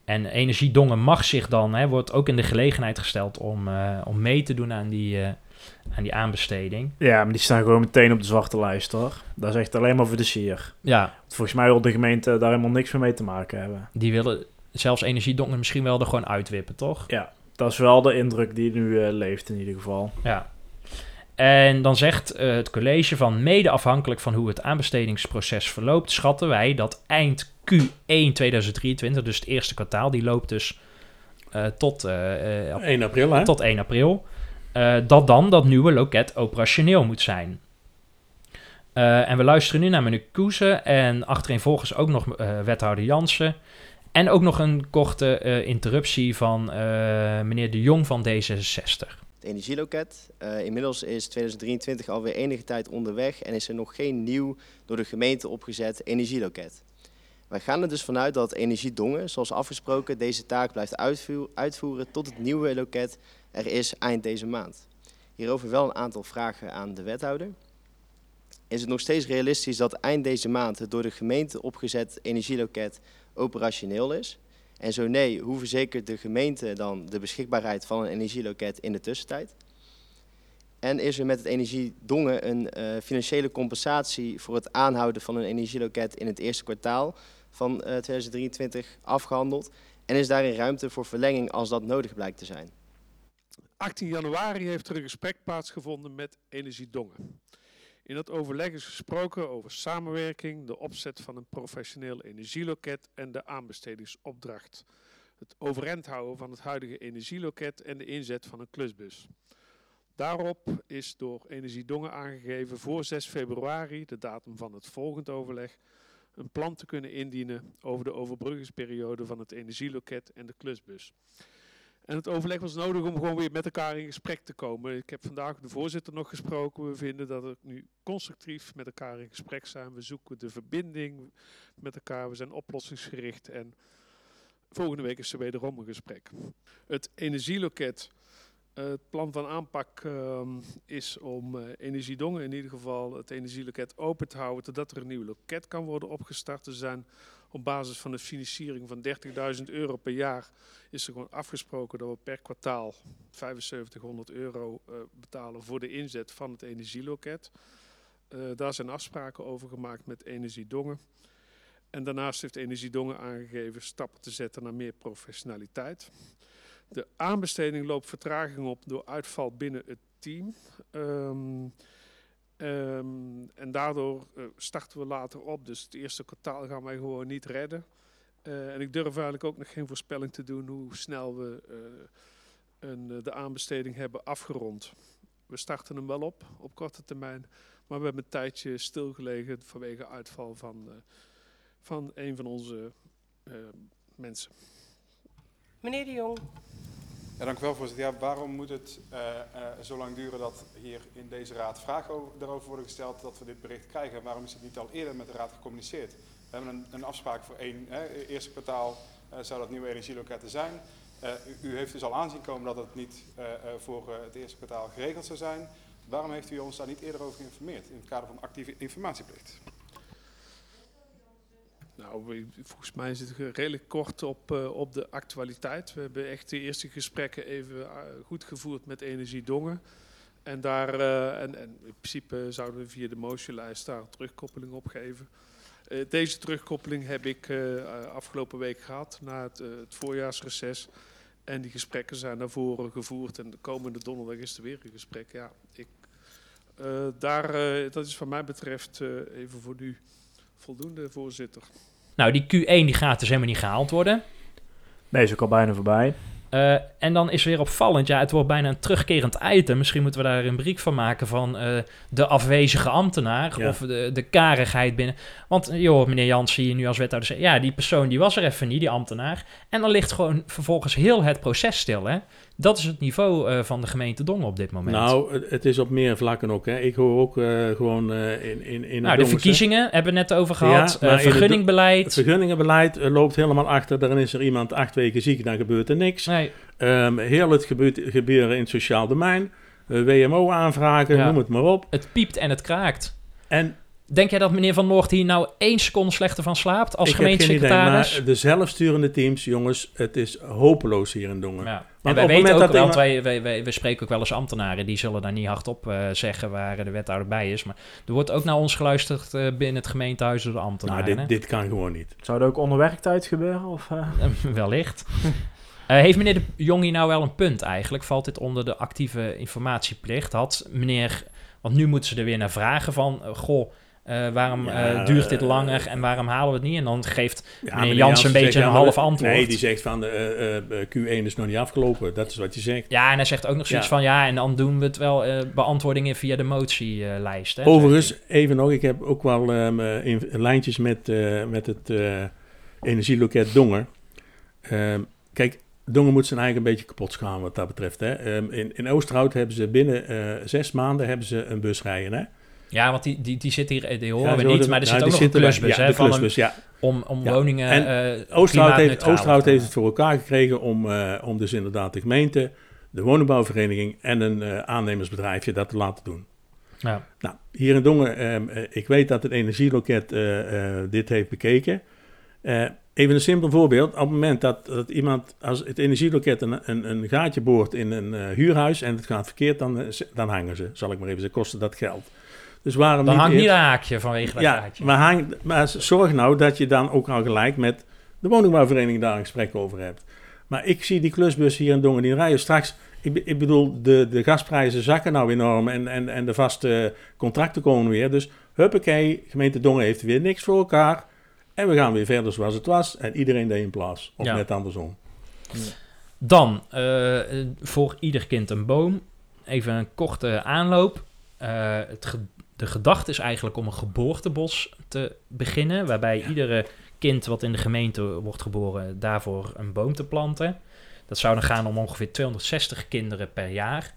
En Energiedongen mag zich dan, hè, wordt ook in de gelegenheid gesteld om, eh, om mee te doen aan die, eh, aan die aanbesteding. Ja, maar die staan gewoon meteen op de zwarte lijst, hoor. Dat is echt alleen maar voor de sier. Ja, Volgens mij wil de gemeente daar helemaal niks meer mee te maken hebben. die willen zelfs Energiedongen misschien wel er gewoon uitwippen, toch? Ja, dat is wel de indruk die nu eh, leeft in ieder geval. Ja. En dan zegt eh, het college van mede afhankelijk van hoe het aanbestedingsproces verloopt, schatten wij dat eind Q1 2023, dus het eerste kwartaal, die loopt dus eh, tot, eh, eh, 1 april, hè? tot 1 april, eh, dat dan dat nieuwe loket operationeel moet zijn. Eh, en we luisteren nu naar meneer Koesen en achtereenvolgens ook nog eh, wethouder Jansen. En ook nog een korte interruptie van meneer De Jong van D66. Het energieloket. Inmiddels is 2023 alweer enige tijd onderweg en is er nog geen nieuw door de gemeente opgezet energieloket. Wij gaan er dus vanuit dat Energiedongen, zoals afgesproken, deze taak blijft uitvoer- uitvoeren tot het nieuwe loket er is eind deze maand. Hierover wel een aantal vragen aan de wethouder. Is het nog steeds realistisch dat eind deze maand het door de gemeente opgezet energieloket operationeel is? En zo nee, hoe verzekert de gemeente dan de beschikbaarheid van een energieloket in de tussentijd? En is er met het Energiedongen een eh, financiële compensatie voor het aanhouden van een energieloket in het eerste kwartaal van eh, 2023 afgehandeld? En is daarin ruimte voor verlenging als dat nodig blijkt te zijn? 18 januari heeft er een gesprek plaatsgevonden met Energiedongen. In dat overleg is gesproken over samenwerking, de opzet van een professioneel energieloket en de aanbestedingsopdracht. Het overeind houden van het huidige energieloket en de inzet van een klusbus. Daarop is door Energiedongen aangegeven voor 6 februari, de datum van het volgend overleg, een plan te kunnen indienen over de overbruggingsperiode van het energieloket en de klusbus. En het overleg was nodig om gewoon weer met elkaar in gesprek te komen. Ik heb vandaag de voorzitter nog gesproken. We vinden dat we nu constructief met elkaar in gesprek zijn. We zoeken de verbinding met elkaar. We zijn oplossingsgericht. En volgende week is er wederom een gesprek. Het energieloket. eh, het plan van aanpak ehm, is om eh, Energiedongen in ieder geval het energieloket open te houden totdat er een nieuw loket kan worden opgestart. Er zijn op basis van de financiering van 30.000 euro per jaar is er gewoon afgesproken dat we per kwartaal 7500 euro eh, betalen voor de inzet van het energieloket. Eh, daar zijn afspraken over gemaakt met Energiedongen. En daarnaast heeft Energiedongen aangegeven stappen te zetten naar meer professionaliteit. De aanbesteding loopt vertraging op door uitval binnen het team. Ehm, ehm, en daardoor eh, starten we later op. Dus het eerste kwartaal gaan wij gewoon niet redden. Eh, en ik durf eigenlijk ook nog geen voorspelling te doen hoe snel we eh, een, de aanbesteding hebben afgerond. We starten hem wel op, op korte termijn. Maar we hebben een tijdje stilgelegen vanwege uitval van, van een van onze mensen. Meneer de Jong. Ja, dank u wel, voorzitter. Ja, waarom moet het eh, eh, zo lang duren dat hier in deze raad vragen over, daarover worden gesteld dat we dit bericht krijgen? Waarom is het niet al eerder met de raad gecommuniceerd? We hebben een, een afspraak voor één hè, eerste kwartaal eh, zou dat nieuwe energieloketten zijn. U, u heeft dus al aanzien komen dat het niet voor het eerste kwartaal geregeld zou zijn. Waarom heeft u ons daar niet eerder over geïnformeerd in het kader van actieve informatieplicht? Nou, volgens mij zit het redelijk kort op, eh, op de actualiteit. We hebben echt de eerste gesprekken even eh, goed gevoerd met Energiedongen. En, daar, eh, en, in principe zouden we via de motionlijst daar een terugkoppeling op geven. Deze terugkoppeling heb ik afgelopen week gehad na het, het voorjaarsreces. En die gesprekken zijn naar voren gevoerd. En de komende donderdag is er weer een gesprek. Ja, ik, daar, dat is wat mij betreft even voor nu voldoende, voorzitter. Nou, die Q1 die gaat dus helemaal niet gehaald worden. Nee, is ook al bijna voorbij. Eh, en dan is weer opvallend, ja, het wordt bijna een terugkerend item. Misschien moeten we daar een brief van maken van eh, de afwezige ambtenaar Ja. of de, de karigheid binnen. Want joh, meneer Jans, hier nu als wethouder ja, die persoon die was er even niet, die ambtenaar. En dan ligt gewoon vervolgens heel het proces stil, hè. Dat is het niveau eh, van de gemeente Dongen op dit moment. Nou, het- is op meer vlakken ook. Hè. Ik hoor ook eh, gewoon eh, in, in, in nou, de verkiezingen hebben we net over gehad. Ja, vergunningbeleid. Het vergunningenbeleid loopt helemaal achter. Dan is er iemand acht weken ziek, dan gebeurt er niks. Nee. Ehm, heel het gebeurt, gebeuren in het sociaal domein. WMO-aanvragen, Ja. noem het maar op. Het piept en het kraakt. En Denk jij dat meneer Van Noort hier nou één seconde slechter van slaapt als ik heb geen idee, gemeentesecretaris? maar de zelfsturende teams, jongens, het is hopeloos hier in Dongen. Ja. Want en wij weten ook, iemand- wij, wij, wij, wij spreken ook wel eens ambtenaren, die zullen daar niet hardop eh zeggen waar de wethouder bij is. Maar er wordt ook naar ons geluisterd eh, binnen het gemeentehuis door de ambtenaren. Nou, dit, dit kan gewoon niet. Zou dat ook onder werktijd gebeuren? Of, eh? Wellicht. Eh, heeft meneer de Jong hier nou wel een punt eigenlijk? Valt dit onder de actieve informatieplicht? Had meneer, want nu moeten ze er weer naar vragen van, goh, eh, waarom Ja, eh, duurt dit eh, langer en waarom halen we het niet? En dan geeft Ja, meneer Jans een beetje een half antwoord. Nee, die zegt van de eh, eh, Q1 is nog niet afgelopen. Dat is wat je zegt. Ja, en hij zegt ook nog zoiets Ja. van, ja, en dan doen we het wel eh, beantwoordingen via de motielijst. hè, Overigens, even nog, ik heb ook wel ehm, eh, in- lijntjes met, eh, met het eh, energieloket Dongen. Ehm, kijk, Dongen moet zijn eigen een beetje kapot schamen wat dat betreft. Hè. Ehm, in, in Oosterhout hebben ze binnen eh, zes maanden hebben ze een bus rijden. Hè. Ja, want die, die, die zit hier, eh, die horen Ja, we niet, maar er nou, zit ook nog een bij- klusbus, ja, hè, de klusbus, een, ja. om, om woningen En eh Oosterhout heeft, Oosterhout heeft het voor elkaar gekregen om, eh, om dus inderdaad de gemeente, de woningbouwvereniging en een eh, aannemersbedrijfje dat te laten doen. Ja. Nou, hier in Dongen, ehm, eh, ik weet dat het energieloket dit heeft bekeken. Even een simpel voorbeeld. Op het moment dat, dat iemand, als het energieloket een, een, een gaatje boort in een huurhuis en het gaat verkeerd, dan, dan hangen ze, zal ik maar even zeggen, kosten dat geld. Dus waarom Dan niet hangt niet eerst- een haakje vanwege dat ja, gaatje. Maar, hang, maar zorg nou dat je dan ook al gelijk met de woningbouwvereniging daar een gesprek over hebt. Maar ik zie die klusbus hier in Dongen, die rijden straks... Ik, ik bedoel, de, de gasprijzen zakken nou enorm en, en, en de vaste contracten komen weer. Dus huppakee, gemeente Dongen heeft weer niks voor elkaar. En we gaan weer verder zoals het was. En iedereen deed in plaats. Of Ja. net andersom. Dan, eh, voor ieder kind een boom. Even een korte aanloop. Eh, het de gedachte is eigenlijk om een geboortebos te beginnen, waarbij iedere kind wat in de gemeente wordt geboren daarvoor een boom te planten. Dat zou dan gaan om ongeveer 260 kinderen per jaar.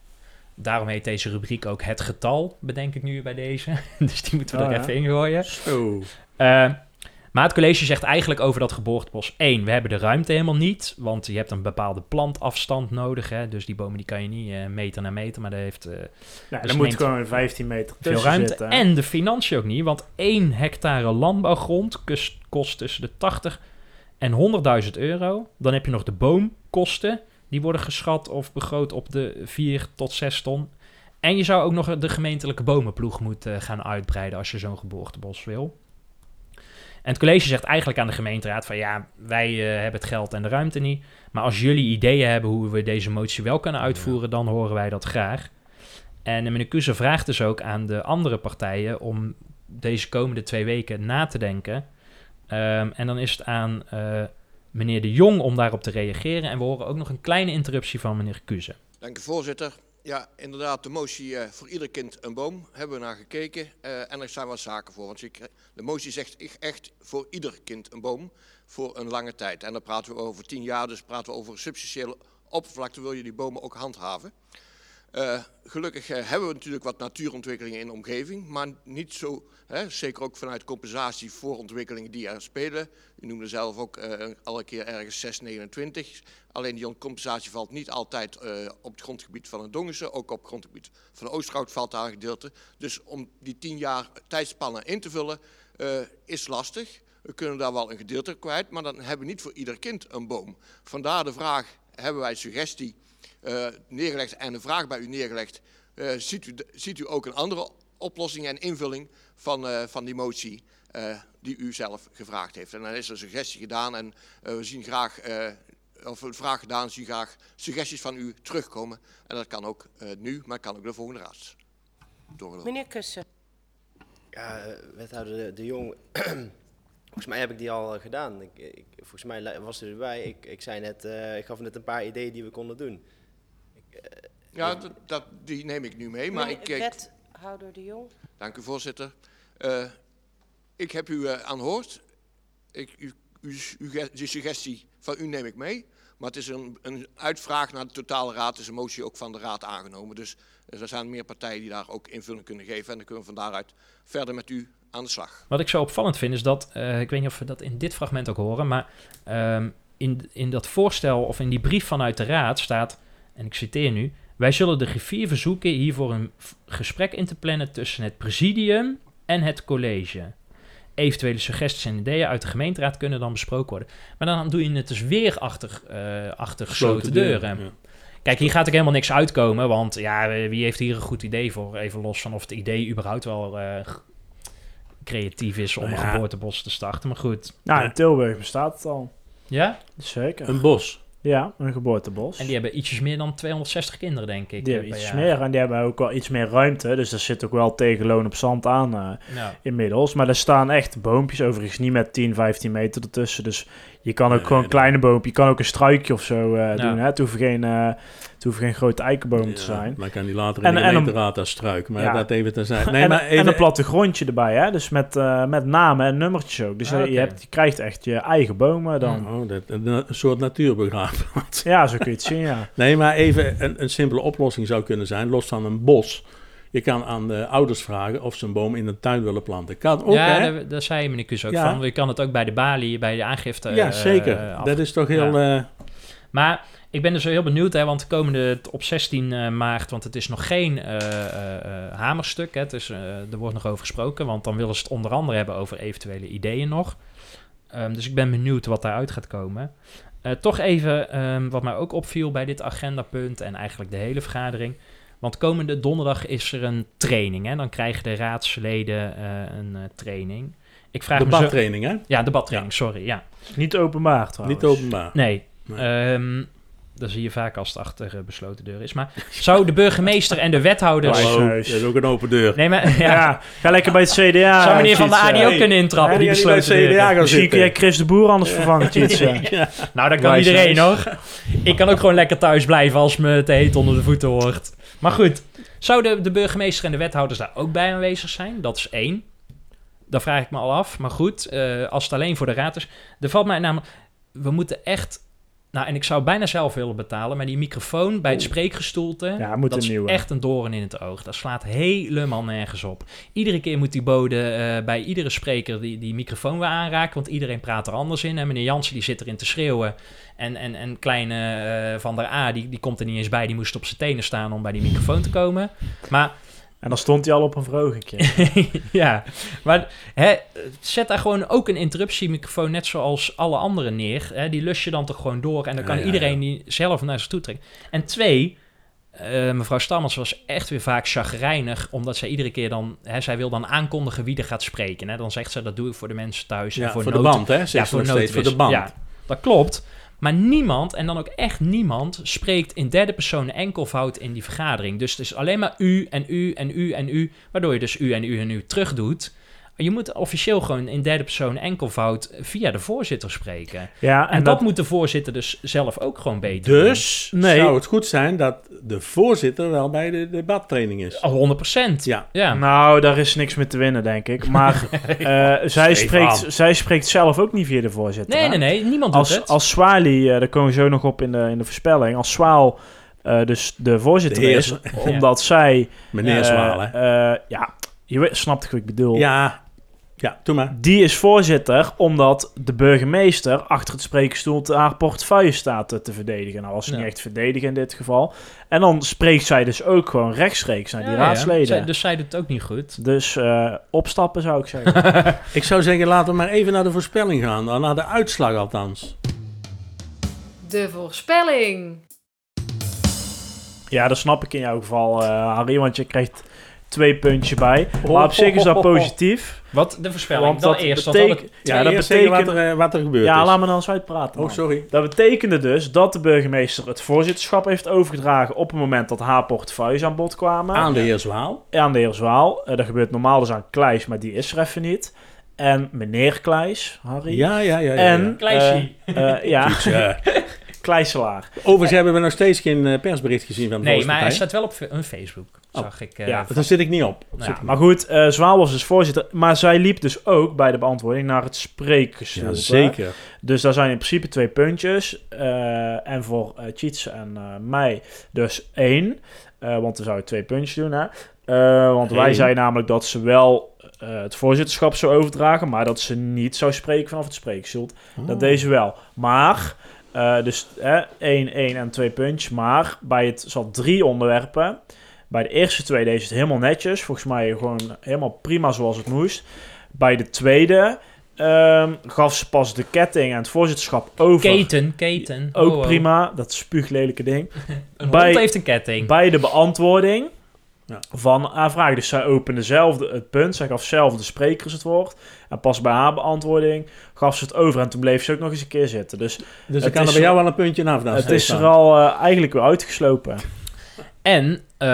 Daarom heet deze rubriek ook het getal, bedenk ik nu bij deze. dus die moeten we Oh, er ja. even ingooien. Zo. Eh, maar het college zegt eigenlijk over dat geboortebos... één, we hebben de ruimte helemaal niet... want je hebt een bepaalde plantafstand nodig. Hè, dus die bomen die kan je niet eh, meter na meter... maar daar heeft eh, Ja, de er moet gewoon 15 meter veel ruimte. zitten. En de financiën ook niet... want 1 hectare landbouwgrond kus- kost tussen de 80 en 100.000 euro. Dan heb je nog de boomkosten... die worden geschat of begroot op de 4 tot 6 ton... En je zou ook nog de gemeentelijke bomenploeg moeten gaan uitbreiden als je zo'n geboortebos wil. En het college zegt eigenlijk aan de gemeenteraad van ja, wij eh, hebben het geld en de ruimte niet. Maar als jullie ideeën hebben hoe we deze motie wel kunnen uitvoeren, dan horen wij dat graag. En meneer Kuze vraagt dus ook aan de andere partijen om deze komende twee weken na te denken. Ehm, en dan is het aan eh, meneer De Jong om daarop te reageren. En we horen ook nog een kleine interruptie van meneer Kuze. Dank u voorzitter. Ja, inderdaad, de motie eh, voor ieder kind een boom hebben we naar gekeken. eh, en er zijn wat zaken voor. Want de motie zegt echt- voor ieder kind een boom voor een lange tijd. En dan praten we over tien jaar, dus praten we over substantiële oppervlakte. Wil je die bomen ook handhaven? Eh, gelukkig eh, hebben we natuurlijk wat natuurontwikkelingen in de omgeving, maar niet zo, hè, zeker ook vanuit compensatie voor ontwikkelingen die er spelen. U noemde zelf ook eh alle keer ergens 629. Alleen die compensatie valt niet altijd op het grondgebied van het Dongense, ook op het grondgebied van Oosterhout valt daar een gedeelte. Dus om die tien jaar tijdspannen in te vullen is lastig. We kunnen daar wel een gedeelte kwijt, maar dan hebben we niet voor ieder kind een boom. Vandaar de vraag, hebben wij suggestie eh, neergelegd en een vraag bij u neergelegd. Eh, ziet, u, ziet u ook een andere oplossing en invulling van, eh, van die motie eh, die u zelf gevraagd heeft? En dan is er een suggestie gedaan en eh, we zien graag, eh, of een vraag gedaan, zien graag suggesties van u terugkomen. En dat kan ook eh, nu, maar kan ook de volgende raad. Doorlopen. Meneer Kussen. Ja, wethouder De, de Jong Volgens mij heb ik die al gedaan. Ik, ik, volgens mij was u erbij. Ik, ik zei net, eh, ik gaf net een paar ideeën die we konden doen. Eh, Ja, dat, dat, die neem ik nu mee. Maar ik, ik, Wethouder de Jong. dank u voorzitter. Eh, ik heb u eh, aanhoord. Ik, u, u, u, die suggestie van u neem ik mee. Maar het is een, een uitvraag naar de totale raad. is een motie ook van de raad aangenomen. Dus er zijn meer partijen die daar ook invulling kunnen geven. En dan kunnen we van daaruit verder met u aan de slag. Wat ik zo opvallend vind is dat, eh, ik weet niet of we dat in dit fragment ook horen, maar ehm, in, in dat voorstel of in die brief vanuit de raad staat, en ik citeer nu, wij zullen de griffier verzoeken hiervoor een gesprek in te plannen tussen het presidium en het college. Eventuele suggesties en ideeën uit de gemeenteraad kunnen dan besproken worden. Maar dan doe je het dus weer achter, eh, achter gesloten deuren. ja. Kijk, hier gaat ook helemaal niks uitkomen, want ja, wie heeft hier een goed idee voor? Even los van of het idee überhaupt wel eh, creatief is om Nou een ja. geboortebos te starten, maar goed. Nou, in Tilburg bestaat het al. Ja? Zeker. Een bos. Ja, een geboortebos. En die hebben ietsjes meer dan 260 kinderen, denk ik. Die eh, hebben iets jaar. meer en die hebben ook wel iets meer ruimte. Dus daar zit ook wel tegen loon op zand aan eh, Ja. inmiddels. Maar er staan echt boompjes, overigens niet met 10, 15 meter ertussen. Dus je kan ook Nee, gewoon nee. kleine boompje. Je kan ook een struikje of zo eh, Ja. doen. Hè? Het, hoeven geen, eh, het hoeven geen grote eikenbomen te Ja, zijn. Dan kan die later in En- de en een- gemeenteraad daar struiken. Maar Ja. dat even te zijn. Nee, en, maar en even, een plattegrondje erbij, hè? Dus met, eh, met namen en nummertjes ook. Dus Ah, je, hebt, je krijgt echt je eigen bomen dan. Oh, dat, een, soort natuurbegraafplaats. Ja, zo kun je het zien, ja. Nee, maar even een, een simpele oplossing zou kunnen zijn, los van een bos. Je kan aan de ouders vragen of ze een boom in de tuin willen planten. Kan ook, ja, hè? daar, daar zei meneer Kus ook Ja. van. Je kan het ook bij de balie, bij de aangifte. ja, zeker. eh, af- dat is toch heel... eh, Maar ik ben dus heel benieuwd, hè, want komende op 16 eh, maart, want het is nog geen eh, eh, eh, hamerstuk. Hè, het is, eh, er wordt nog over gesproken, want dan willen ze het onder andere hebben over eventuele ideeën nog. Ehm, dus ik ben benieuwd wat daaruit gaat komen. Eh, toch even ehm, wat mij ook opviel bij dit agendapunt en eigenlijk de hele vergadering. Want komende donderdag is er een training. Hè? Dan krijgen de raadsleden eh, een eh, training. Ik vraag me zo... debattraining, hè? Ja, debattraining, sorry. Ja. Niet openbaar trouwens. Niet openbaar. Nee. Nee. Ehm, dat zie je vaak als het achter eh, besloten deur is. Maar zou de burgemeester en de wethouders... Hallo. Dat is ook een open deur. Nee, maar... Ja, Ja. ga lekker bij het CDA. Zou meneer Van der. Aardi ook Hey. kunnen intrappen, die bij besloten het CDA deuren? gaan Misschien kun jij. Chris de Boer anders vervangen. Ja. Nou, dat kan iedereen hoor. Ik kan ook gewoon lekker thuis blijven als me te heet onder de voeten wordt. Maar goed, zouden de burgemeester en de wethouders daar ook bij aanwezig zijn? Dat is één. Dat vraag ik me al af. Maar goed, eh, als het alleen voor de raad is. Er valt mij namelijk... We moeten echt... Nou, en ik zou bijna zelf willen betalen, maar die microfoon bij het spreekgestoelte... Ja, moet dat is nieuwe. echt een doorn in het oog. Dat slaat helemaal nergens op. Iedere keer moet die bode eh, bij iedere spreker die, die microfoon weer aanraken, want iedereen praat er anders in. En meneer Jansen die zit erin te schreeuwen. En, en, en kleine eh, Van der A, die, die komt er niet eens bij. Die moest op zijn tenen staan om bij die microfoon te komen. Maar En dan stond hij al op een vrogentje. ja, maar hè, zet daar gewoon ook een interruptiemicrofoon net zoals alle anderen neer. Hè, die lus je dan toch gewoon door en dan Ja, kan ja, iedereen die zelf naar zich toe trekken. En twee, eh, mevrouw Stammers was echt weer vaak chagrijnig, omdat zij iedere keer dan, hè, zij wil dan aankondigen wie er gaat spreken. Hè. Dan zegt ze, dat doe ik voor de mensen thuis. en Ja, voor voor de band, hè? Ja, ze voor nog steeds, voor de band. Ja, dat klopt. Maar niemand, en dan ook echt niemand, spreekt in derde persoon enkelvoud in die vergadering. Dus het is alleen maar u en u en u en u, waardoor je dus u en u en u terug doet. Je moet officieel gewoon in derde persoon enkelvoud via de voorzitter spreken. Ja, En, dat, moet de voorzitter dus zelf ook gewoon beter Dus Nee. zou het goed zijn dat de voorzitter wel bij de debattraining is. doen. 100 procent. Ja. Ja. Nou, daar is niks mee te winnen, denk ik. Maar eh, zij, spreekt, zij spreekt zelf ook niet via de voorzitter. Nee, nee, nee. Niemand doet Als, het. als Swali, eh, daar komen we zo nog op in de, in de voorspelling. Als Zwaal eh, dus de voorzitter De is, omdat zij... Meneer Zwaal, hè? eh, ja, je snapt wat ik bedoel. Ja, ja, doe maar. Die is voorzitter omdat de burgemeester achter het spreekstoel haar portefeuille staat te, verdedigen. Nou was ze Ja. niet echt verdedigen in dit geval. En dan spreekt zij dus ook gewoon rechtstreeks naar die Ja, raadsleden. Zij- dus zij doet het ook niet goed. Dus eh, opstappen zou ik zeggen. Ik zou zeggen, laten we maar even naar de voorspelling gaan. Naar de uitslag althans. De voorspelling. ja, dat snap ik in jouw geval, eh Harry, want je krijgt twee puntjes bij. Oh, Maar op zich is dat positief. Wat? De voorspelling. Want dan dat eerst. het- Ja, dat betekent- wat er, eh, wat er gebeurd Ja, is. laat me dan eens uitpraten. Oh, sorry. Dat betekende dus dat de burgemeester het voorzitterschap heeft overgedragen op het moment dat haar portefeuilles aan bod kwamen. Aan de heer Zwaal. aan de heer Zwaal. Eh, dat gebeurt normaal dus aan Kleis, maar die is er even niet. en meneer Kleis, Harry. Ja, ja, ja. ja, en, ja. Kleisje. eh, ja, Ja. Kleiselaar. Overigens hebben we nog steeds geen persbericht gezien van de Nee, maar hij staat wel op een Facebook, Oh. zag ik. eh, Ja, Daar zit ik niet op. Nou, Maar goed, eh Zwaal was dus voorzitter. Maar zij liep dus ook bij de beantwoording naar het spreekgestoelte. Ja, zeker. Dus daar zijn in principe twee puntjes. eh, en voor eh Cheats en eh, mij dus één. Eh, want dan zou je twee puntjes doen, hè. Eh, want wij zeiden namelijk dat ze wel eh, het voorzitterschap zou overdragen... maar dat ze niet zou spreken vanaf het spreekgestoelte. Oh. Dat deed ze wel. Maar, eh, dus hè, één, één en twee puntjes. Maar bij het zat drie onderwerpen. Bij de eerste twee deed ze het helemaal netjes. Volgens mij gewoon helemaal prima zoals het moest. Bij de tweede ehm, gaf ze pas de ketting en het voorzitterschap over. Keten, keten. Ook Oh, oh. prima, dat spuuglelijke ding. Een Bij- hond heeft een ketting. Bij de beantwoording Ja. van haar vraag. Dus zij opende zelf het punt. Zij gaf zelf de sprekers het woord. En pas bij haar beantwoording gaf ze het over. En toen bleef ze ook nog eens een keer zitten. Dus Dus ik kan er bij jou wel een puntje af. het is er al eh, eigenlijk weer uitgeslopen. En eh,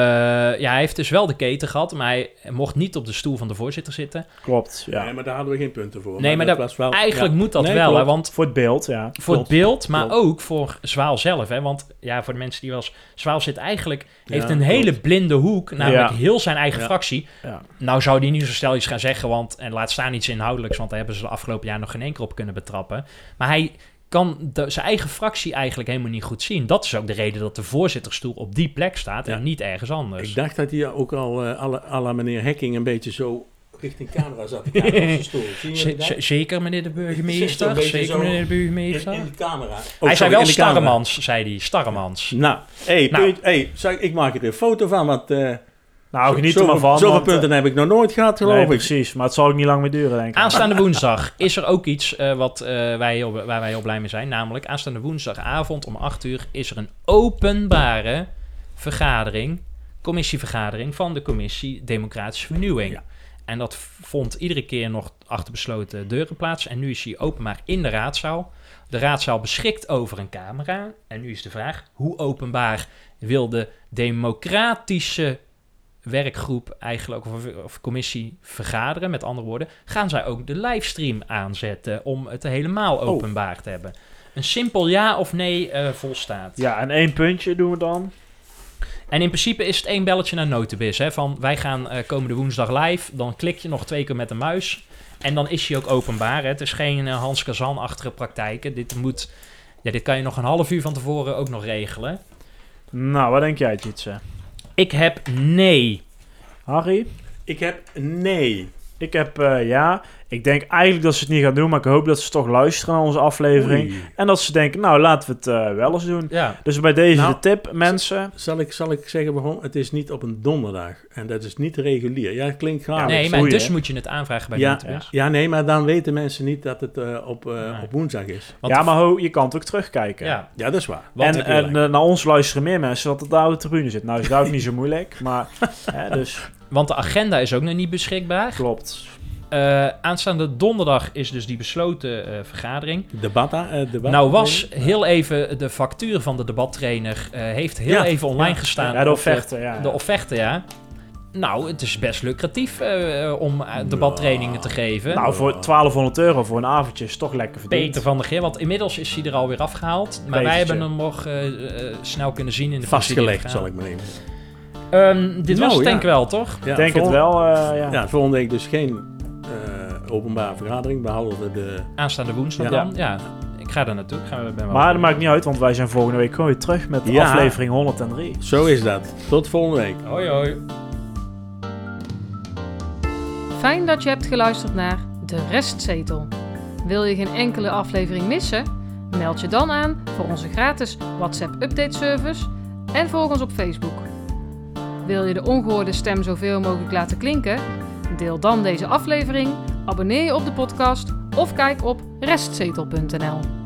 ja, hij heeft dus wel de keten gehad, maar hij mocht niet op de stoel van de voorzitter zitten. Klopt, ja. Nee, maar daar hadden we geen punten voor. Nee, maar dat- was wel... Eigenlijk ja. moet dat Nee, wel, hè, want Voor het beeld, ja. voor het beeld, maar klopt. ook voor Zwaal zelf. Hè? Want ja, voor de mensen die wel eens... Zwaal zit eigenlijk, heeft Ja, een klopt. hele blinde hoek, namelijk Ja. heel zijn eigen Ja. fractie. Ja. Nou zou die niet zo snel iets gaan zeggen, want en laat staan iets inhoudelijks, want daar hebben ze de afgelopen jaar nog geen één keer op kunnen betrappen. Maar hij kan de, zijn eigen fractie eigenlijk helemaal niet goed zien. Dat is ook de reden dat de voorzitterstoel op die plek staat en Ja. niet ergens anders. Ik dacht dat hij ook al eh alle, meneer Hekking een beetje zo richting camera zat. zeker, meneer de burgemeester. Zeker, meneer de burgemeester. in de camera. Oh, hij sorry, zei wel. Starremans, zei hij. Starremans. Nou, hey, Nou. punt- hey, zeg, ik maak er een foto van, want eh Nou, geniet er maar van. zoveel want, eh, punten heb ik nog nooit gehad, geloof nee, ik. precies. Maar het zal ook niet lang meer duren, denk ik. Aanstaande woensdag is er ook iets eh, wat, eh, wij heel, waar wij heel blij mee zijn. Namelijk, aanstaande woensdagavond om 8 uur is er een openbare vergadering, commissievergadering van de commissie Democratische Vernieuwing. Ja. En dat vond iedere keer nog achter besloten deuren plaats. En nu is die openbaar in de raadzaal. De raadzaal beschikt over een camera. En nu is de vraag, hoe openbaar wil de democratische werkgroep eigenlijk, of, of commissie vergaderen? Met andere woorden, gaan zij ook de livestream aanzetten om het helemaal openbaar te hebben? Een simpel ja of nee eh, volstaat. Ja, en één puntje doen we dan. En in principe is het één belletje naar Notebis. Hè, van wij gaan eh, komende woensdag live. Dan klik je nog twee keer met de muis. En dan is hij ook openbaar. Hè. Het is geen eh, Hans Kazan-achtige praktijken. Dit, moet, ja, dit kan je nog een half uur van tevoren ook nog regelen. Nou, wat denk jij, Tjitse? Ik heb nee. Harry? Ik heb nee. Ik heb eh, ja. Ik denk eigenlijk dat ze het niet gaan doen, maar ik hoop dat ze toch luisteren naar onze aflevering. Oei. En dat ze denken, nou, laten we het eh, wel eens doen. Ja. Dus bij deze Nou, de tip, mensen. Zal ik, zal ik zeggen waarom? Het is niet op een donderdag. En dat is niet regulier. Ja, het klinkt gaaf. nee, maar dus hè? moet je het aanvragen bij ja, Notebis. ja, nee, maar dan weten mensen niet dat het eh, op, eh, Nee. op woensdag is. Want ja, de- maar ho, je kan het ook terugkijken. Ja, Ja, dat is waar. want en en naar ons luisteren meer mensen dat het daar op de tribune zit. Nou is dat ook niet zo moeilijk, maar hè, dus want de agenda is ook nog niet beschikbaar. klopt. Eh, aanstaande donderdag is dus die besloten eh, vergadering. Debat, eh, debat Nou was heel even de factuur van de debattrainer eh, heeft heel Ja, even online ja. gestaan. Ja, de offerte, ja. De offerte, ja. Nou, het is best lucratief eh, om debattrainingen te geven. Nou, voor 1200 euro voor een avondje is toch lekker verdiend. Peter van der Geer, want inmiddels is hij er alweer afgehaald. Maar wij hebben hem nog snel kunnen zien in de vastgelegd, zal ik maar nemen. Ehm, dit Nou, was het ja. denk ik wel, toch? Ja, denk het wel, eh, ja. Ja, volgende week dus geen eh, openbare vergadering, behalve de... Aanstaande woensdag Ja. dan. Ja, ik ga er naartoe. Ik ga, ben wel Maar dat maakt niet uit, want wij zijn volgende week gewoon weer terug met de Ja. aflevering 103. Zo is dat. Tot volgende week. Hoi hoi. Fijn dat je hebt geluisterd naar De Restzetel. Wil je geen enkele aflevering missen? Meld je dan aan voor onze gratis WhatsApp update service en volg ons op Facebook. Wil je de ongehoorde stem zoveel mogelijk laten klinken? Deel dan deze aflevering, abonneer je op de podcast of kijk op restzetel.nl.